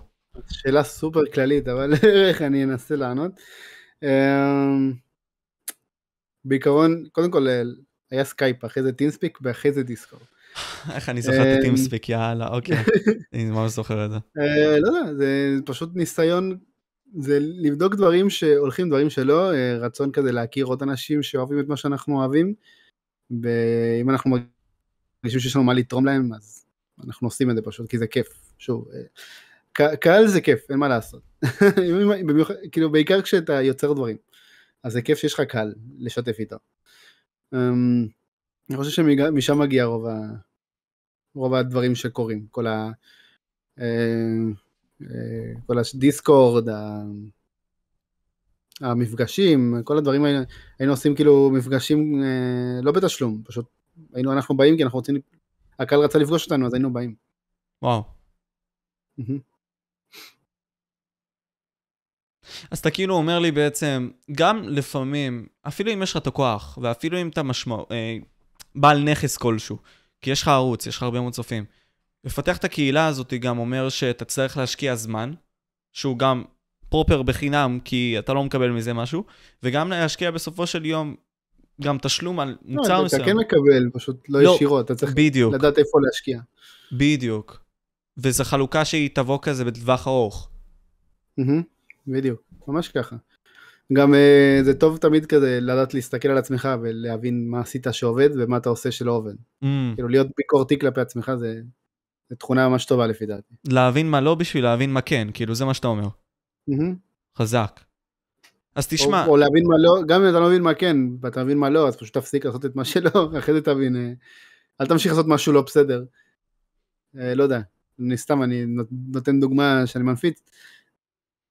שאלה סופר כללית, אבל איך אני אנסה לענות. בעיקרון, קודם כל אה, היה סקייפ, אחרי זה טימספיק ואחרי זה דיסקורד. איך אני זוכר את הטימספיק, יאללה, אוקיי. אני ממש זוכר את זה. אה, לא יודע, זה פשוט ניסיון זה לבדוק דברים שהולכים, דברים שלא, אה, רצון כזה להכיר עוד אנשים שאוהבים את מה שאנחנו אוהבים, ואם אנחנו מרגישים שיש לנו מה לתרום להם, אז אנחנו עושים את זה פשוט, כי זה כיף. שוב, אה, קהל זה כיף, אין מה לעשות. כאילו, בעיקר כשאתה יוצר דברים. אז זה כיף שיש לך קהל לשתף איתו. אמ, אני חושב שמשם מגיע רוב, ה... רוב הדברים שקורים, כל ה... אה, אה, כל הדיסקורד, ה... המפגשים, כל הדברים האלה, היינו עושים כאילו מפגשים אה, לא בתשלום, פשוט היינו אנחנו באים כי אנחנו רוצים, הקהל רצה לפגוש אותנו אז היינו באים. וואו. אז אתה כאילו אומר לי בעצם, גם לפעמים, אפילו אם יש לך את הכוח, ואפילו אם אתה משמע, אה, בעל נכס כלשהו, כי יש לך ערוץ, יש לך הרבה מאוד צופים, לפתח את הקהילה הזאת גם אומר שאתה צריך להשקיע זמן, שהוא גם פרופר בחינם, כי אתה לא מקבל מזה משהו, וגם להשקיע בסופו של יום גם תשלום על מוצר לא, מסוים. אתה כן מקבל, פשוט לא, לא, ישירות, אתה צריך בדיוק, לדעת איפה להשקיע. בדיוק. וזו חלוקה שהיא תבוא כזה בטווח ארוך. מהמם, בדיוק, ממש ככה. גם אה, זה טוב תמיד כזה לדעת להסתכל על עצמך ולהבין מה עשית שעובד ומה אתה עושה שלא עובד. Mm, כאילו להיות ביקורתי כלפי עצמך זה, זה תכונה ממש טובה לפי דעתי. להבין מה לא בשביל להבין מה כן, כאילו זה מה שאתה אומר. מהמם. חזק. אז תשמע, או, או להבין מה לא, גם אם אתה לא מבין מה כן, ואתה מבין מה לא, אז פשוט תפסיק לעשות את מה שלא, אחרי זה תבין, אה, אל תמשיך לעשות משהו לא בסדר. אה, לא יודע, אני סתם, אני נות- נותן דוגמה שאני מנפיץ,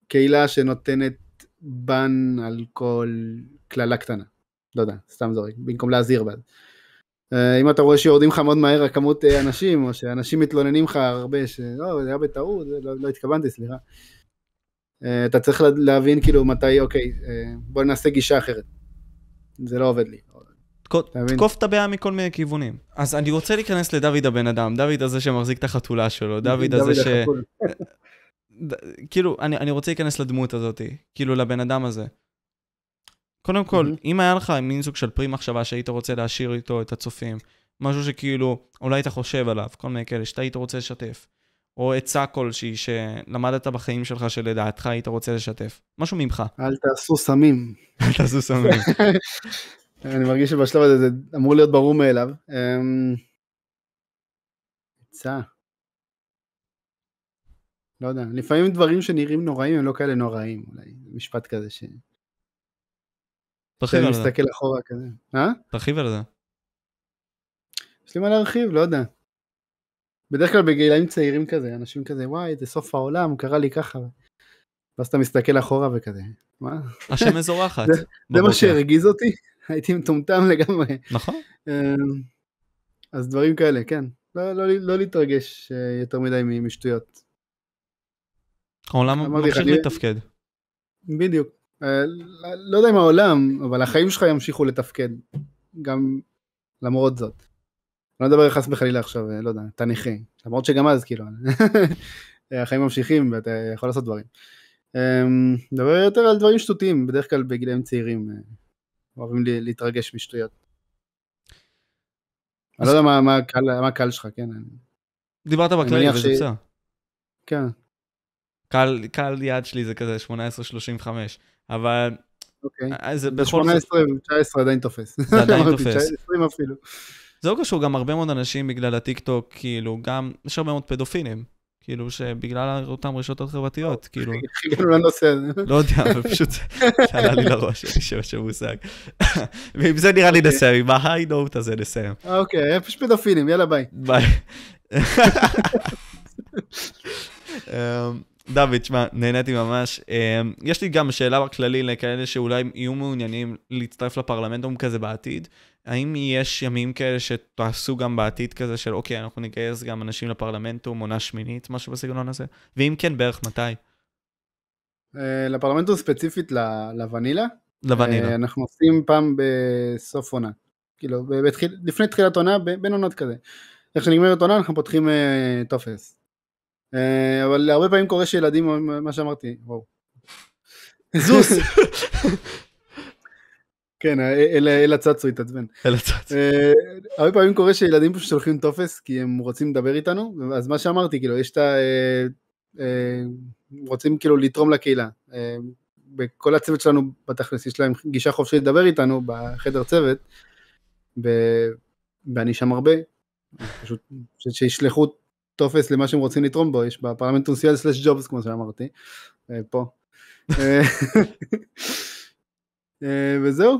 קהילה שנותנת בן על כל קללה קטנה, לא יודע, סתם זורק, במקום להזהיר בעד. אה, אם אתה רואה שיורדים לך מאוד מהר הכמות אה, אנשים, או שאנשים מתלוננים לך הרבה, שלא, זה היה בטעות, לא, לא התכוונתי, סליחה. אה, אתה צריך לה- להבין כאילו מתי, אוקיי, אה, בוא נעשה גישה אחרת. זה לא עובד לי. תקוף את הבעיה מכל מיני כיוונים. אז אני רוצה להיכנס לדוד הבן אדם, דוד הזה שמחזיק את החתולה שלו, דוד הזה ש... כאילו, אני, אני רוצה להיכנס לדמות הזאת, כאילו לבן אדם הזה. קודם כל, מהמם. אם היה לך מין סוג של פרי מחשבה שהיית רוצה להשאיר איתו את הצופים, משהו שכאילו, אולי היית חושב עליו, כל מיני כאלה שאתה היית רוצה לשתף, או עצה כלשהי שלמדת בחיים שלך שלדעתך היית רוצה לשתף, משהו ממך, אל תעשו סמים. אל תעשו סמים. אני מרגיש שבשלב הזה זה אמור להיות ברור מאליו. אמ, עצה. לא יודע, לפעמים דברים שנראים נוראים הם לא כאלה נוראים, אולי משפט כזה ש... תרחיב על זה, מסתכל אחורה כזה. אה? תרחיב על זה. יש לי מה להרחיב, לא יודע. בדרך כלל בגילאים צעירים כזה, אנשים כזה, וואי, זה סוף העולם, קרה לי ככה. ואז אתה מסתכל אחורה וכזה, מה? השם מזורחת. זה-. מה שהרגיז אותי? הייתי מטומטם לגמרי. נכון. אמ, אז דברים כאלה, כן. לא, לא, לא להתרגש אה, יותר מדי משטויות. העולם ממשיך לתפקד. בדיוק. אה, לא- יודע אם העולם, אבל החיים שלך ימשיכו לתפקד. גם למרות זאת. לא מדבר חס וחלילה עכשיו, אה, לא יודע, אתה נכה. למרות שגם אז, כאילו, החיים ממשיכים ואתה יכול לעשות דברים. אמ, מדבר יותר על דברים שטותיים, בדרך כלל בגילאים צעירים אה, אוהבים להתרגש משטויות. אני לא יודע מה- הקהל- שלך, כן. דיברת בכללי וזה בסדר. כן, קהל קהל יעד שלי זה כזה 18-35, אבל אוקיי. אה, זה בכל 18 ו-19 עדיין תופס. זה עדיין תופס. 20 אפילו. זה לא קשור, גם הרבה מאוד אנשים בגלל הטיק טוק, כאילו, גם, יש הרבה מאוד פדופילים, כאילו, שבגלל אותם רשתות חברתיות, כאילו, איך הגענו לנושא הזה? לא יודע, אבל פשוט זה עלה לי לראש, אין לי שם של מושג. ועם זה נראה לי אוקיי. נסיים, עם ה high note הזה נסיים. אוקיי, יש פדופילים, יאללה ביי. ביי. דוד, שמע, נהניתי ממש. אמ, יש לי גם שאלה בכללי לכאלה שאולי יהיו מעוניינים להצטרף לפרלמנטום כזה בעתיד. האם יש ימים כאלה שתעשו גם בעתיד כזה של אוקיי, אנחנו נגייס גם אנשים לפרלמנטום, עונה שמינית, משהו בסגנון הזה? ואם כן, בערך מתי? אה, לפרלמנטום ספציפית לוונילה, לוונילה. אה, אנחנו עושים פעם בסוף עונה. כאילו, בתחיל- לפני תחילת עונה, בין עונות כזה. איך שנגמרת עונה אנחנו פותחים אה, טופס. אה, אבל הרבה פעמים קורה שילדים, מה שאמרתי, וואו. זוס! כן, אל- אל הצצו התעצבן. אל הצד. אה, הרבה פעמים קורה שילדים פשוט שולחים טופס כי הם רוצים לדבר איתנו, אז מה שאמרתי, כאילו, יש את ה... אה, אה, רוצים כאילו לתרום לקהילה. אה, בכל הצוות שלנו בתכלס יש להם גישה חופשית לדבר איתנו בחדר צוות, ואני שם הרבה, פשוט שישלחו טופס למה שהם רוצים לתרום בו, יש בפרלמנט טונסיאל סלאש ג'ובס כמו שאמרתי, אה, פה. אה, אה, וזהו,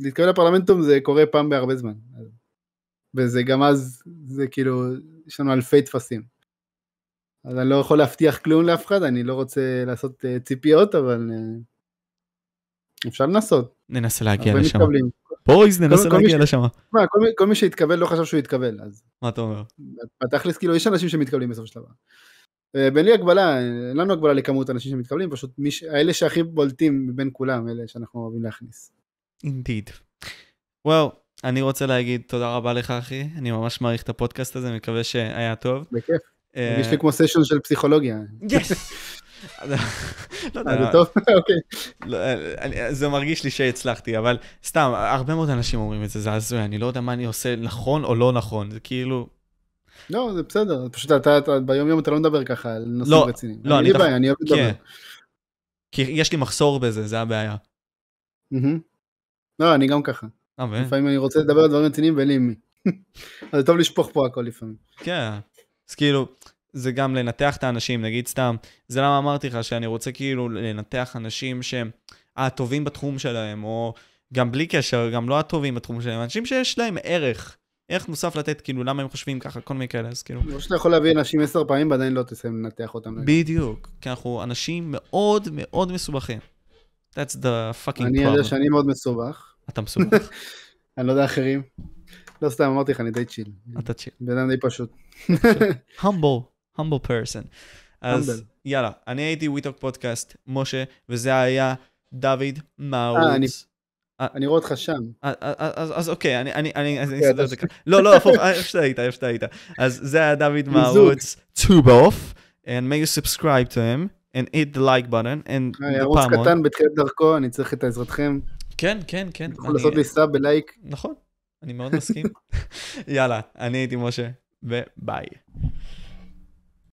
להתקבל לפרלמנטום זה קורה פעם בהרבה זמן, וזה גם אז, זה כאילו, יש לנו אלפי טפסים. אז אני לא יכול להבטיח כלום לאף אחד, אני לא רוצה לעשות ציפיות, אבל אפשר לנסות. ננסה להגיע לשם. מתקבלים. בויז, ננסה להגיע לשם. כל מי- שהתקבל לא חשב שהוא יתקבל, אז מה אתה אומר? בתכלס כאילו יש אנשים שמתקבלים בסופו של דבר. אה, לי הגבלה, אין לנו הגבלה לכמות אנשים שמתקבלים, פשוט ש... האלה שהכי בולטים מבין כולם, אלה שאנחנו אוהבים להכניס. אינדיד. וואו, אני רוצה להגיד תודה רבה לך אחי, אני ממש מעריך את הפודקאסט הזה, מקווה שהיה טוב. בכיף. אה, יש לי כמו סשן של פסיכולוגיה. יס! לא יודע, זה טוב? אוקיי. לא, זה מרגיש לי שהצלחתי, אבל סתם, הרבה מאוד אנשים אומרים את זה, זה הזוי, אני לא יודע מה אני עושה נכון או לא נכון, זה כאילו... לא, זה בסדר, פשוט אתה, אתה ביום יום אתה לא מדבר ככה על נושאים לא, רציניים. לא, אין אני לי דווקא- בעיה, אני אוהב לדבר. כן. כי יש לי מחסור בזה, זה הבעיה. לא, אני גם ככה. אה, לפעמים אני רוצה לדבר על דברים רציניים ואין לי עם מי. אז טוב לשפוך פה הכל לפעמים. כן. אז כאילו, זה גם לנתח את האנשים, נגיד סתם, זה למה אמרתי לך שאני רוצה כאילו לנתח אנשים שהם הטובים בתחום שלהם, או גם בלי קשר, גם לא הטובים בתחום שלהם, אנשים שיש להם ערך, ערך מוסף לתת, כאילו, למה הם חושבים ככה, כל מיני כאלה, אז כאילו, או שאתה יכול להביא אנשים עשר פעמים ועדיין לא תסיים לנתח אותם. בדיוק, כי אנחנו אנשים מאוד מאוד מסובכים. That's the fucking אני יודע problem. שאני מאוד מסובך, אתה מסובך, אני לא יודע אחרים. לא סתם אמרתי לך, אני די צ'יל. אתה צ'יל. בן אדם די פשוט. humble, humble person. אז Humble. יאללה, אני הייתי וויטוק פודקאסט, משה, וזה היה דוד אני- מערוץ. אני רואה אותך שם. אז- אז אוקיי, אני אוקיי, אסדר את זה ככה. לא, לא, הפוך, איפה שאתה היית, איפה שאתה היית. אז זה היה דוד. מערוץ טובוף, and may you subscribe to him, and hit the like button, and the ערוץ פעמון. קטן בתחילת דרכו, אני צריך את עזרתכם. כן, כן, כן. יכול לעשות לי סאב בלייק. נכון, אני מאוד מסכים. יאללה, אני הייתי משה, וביי.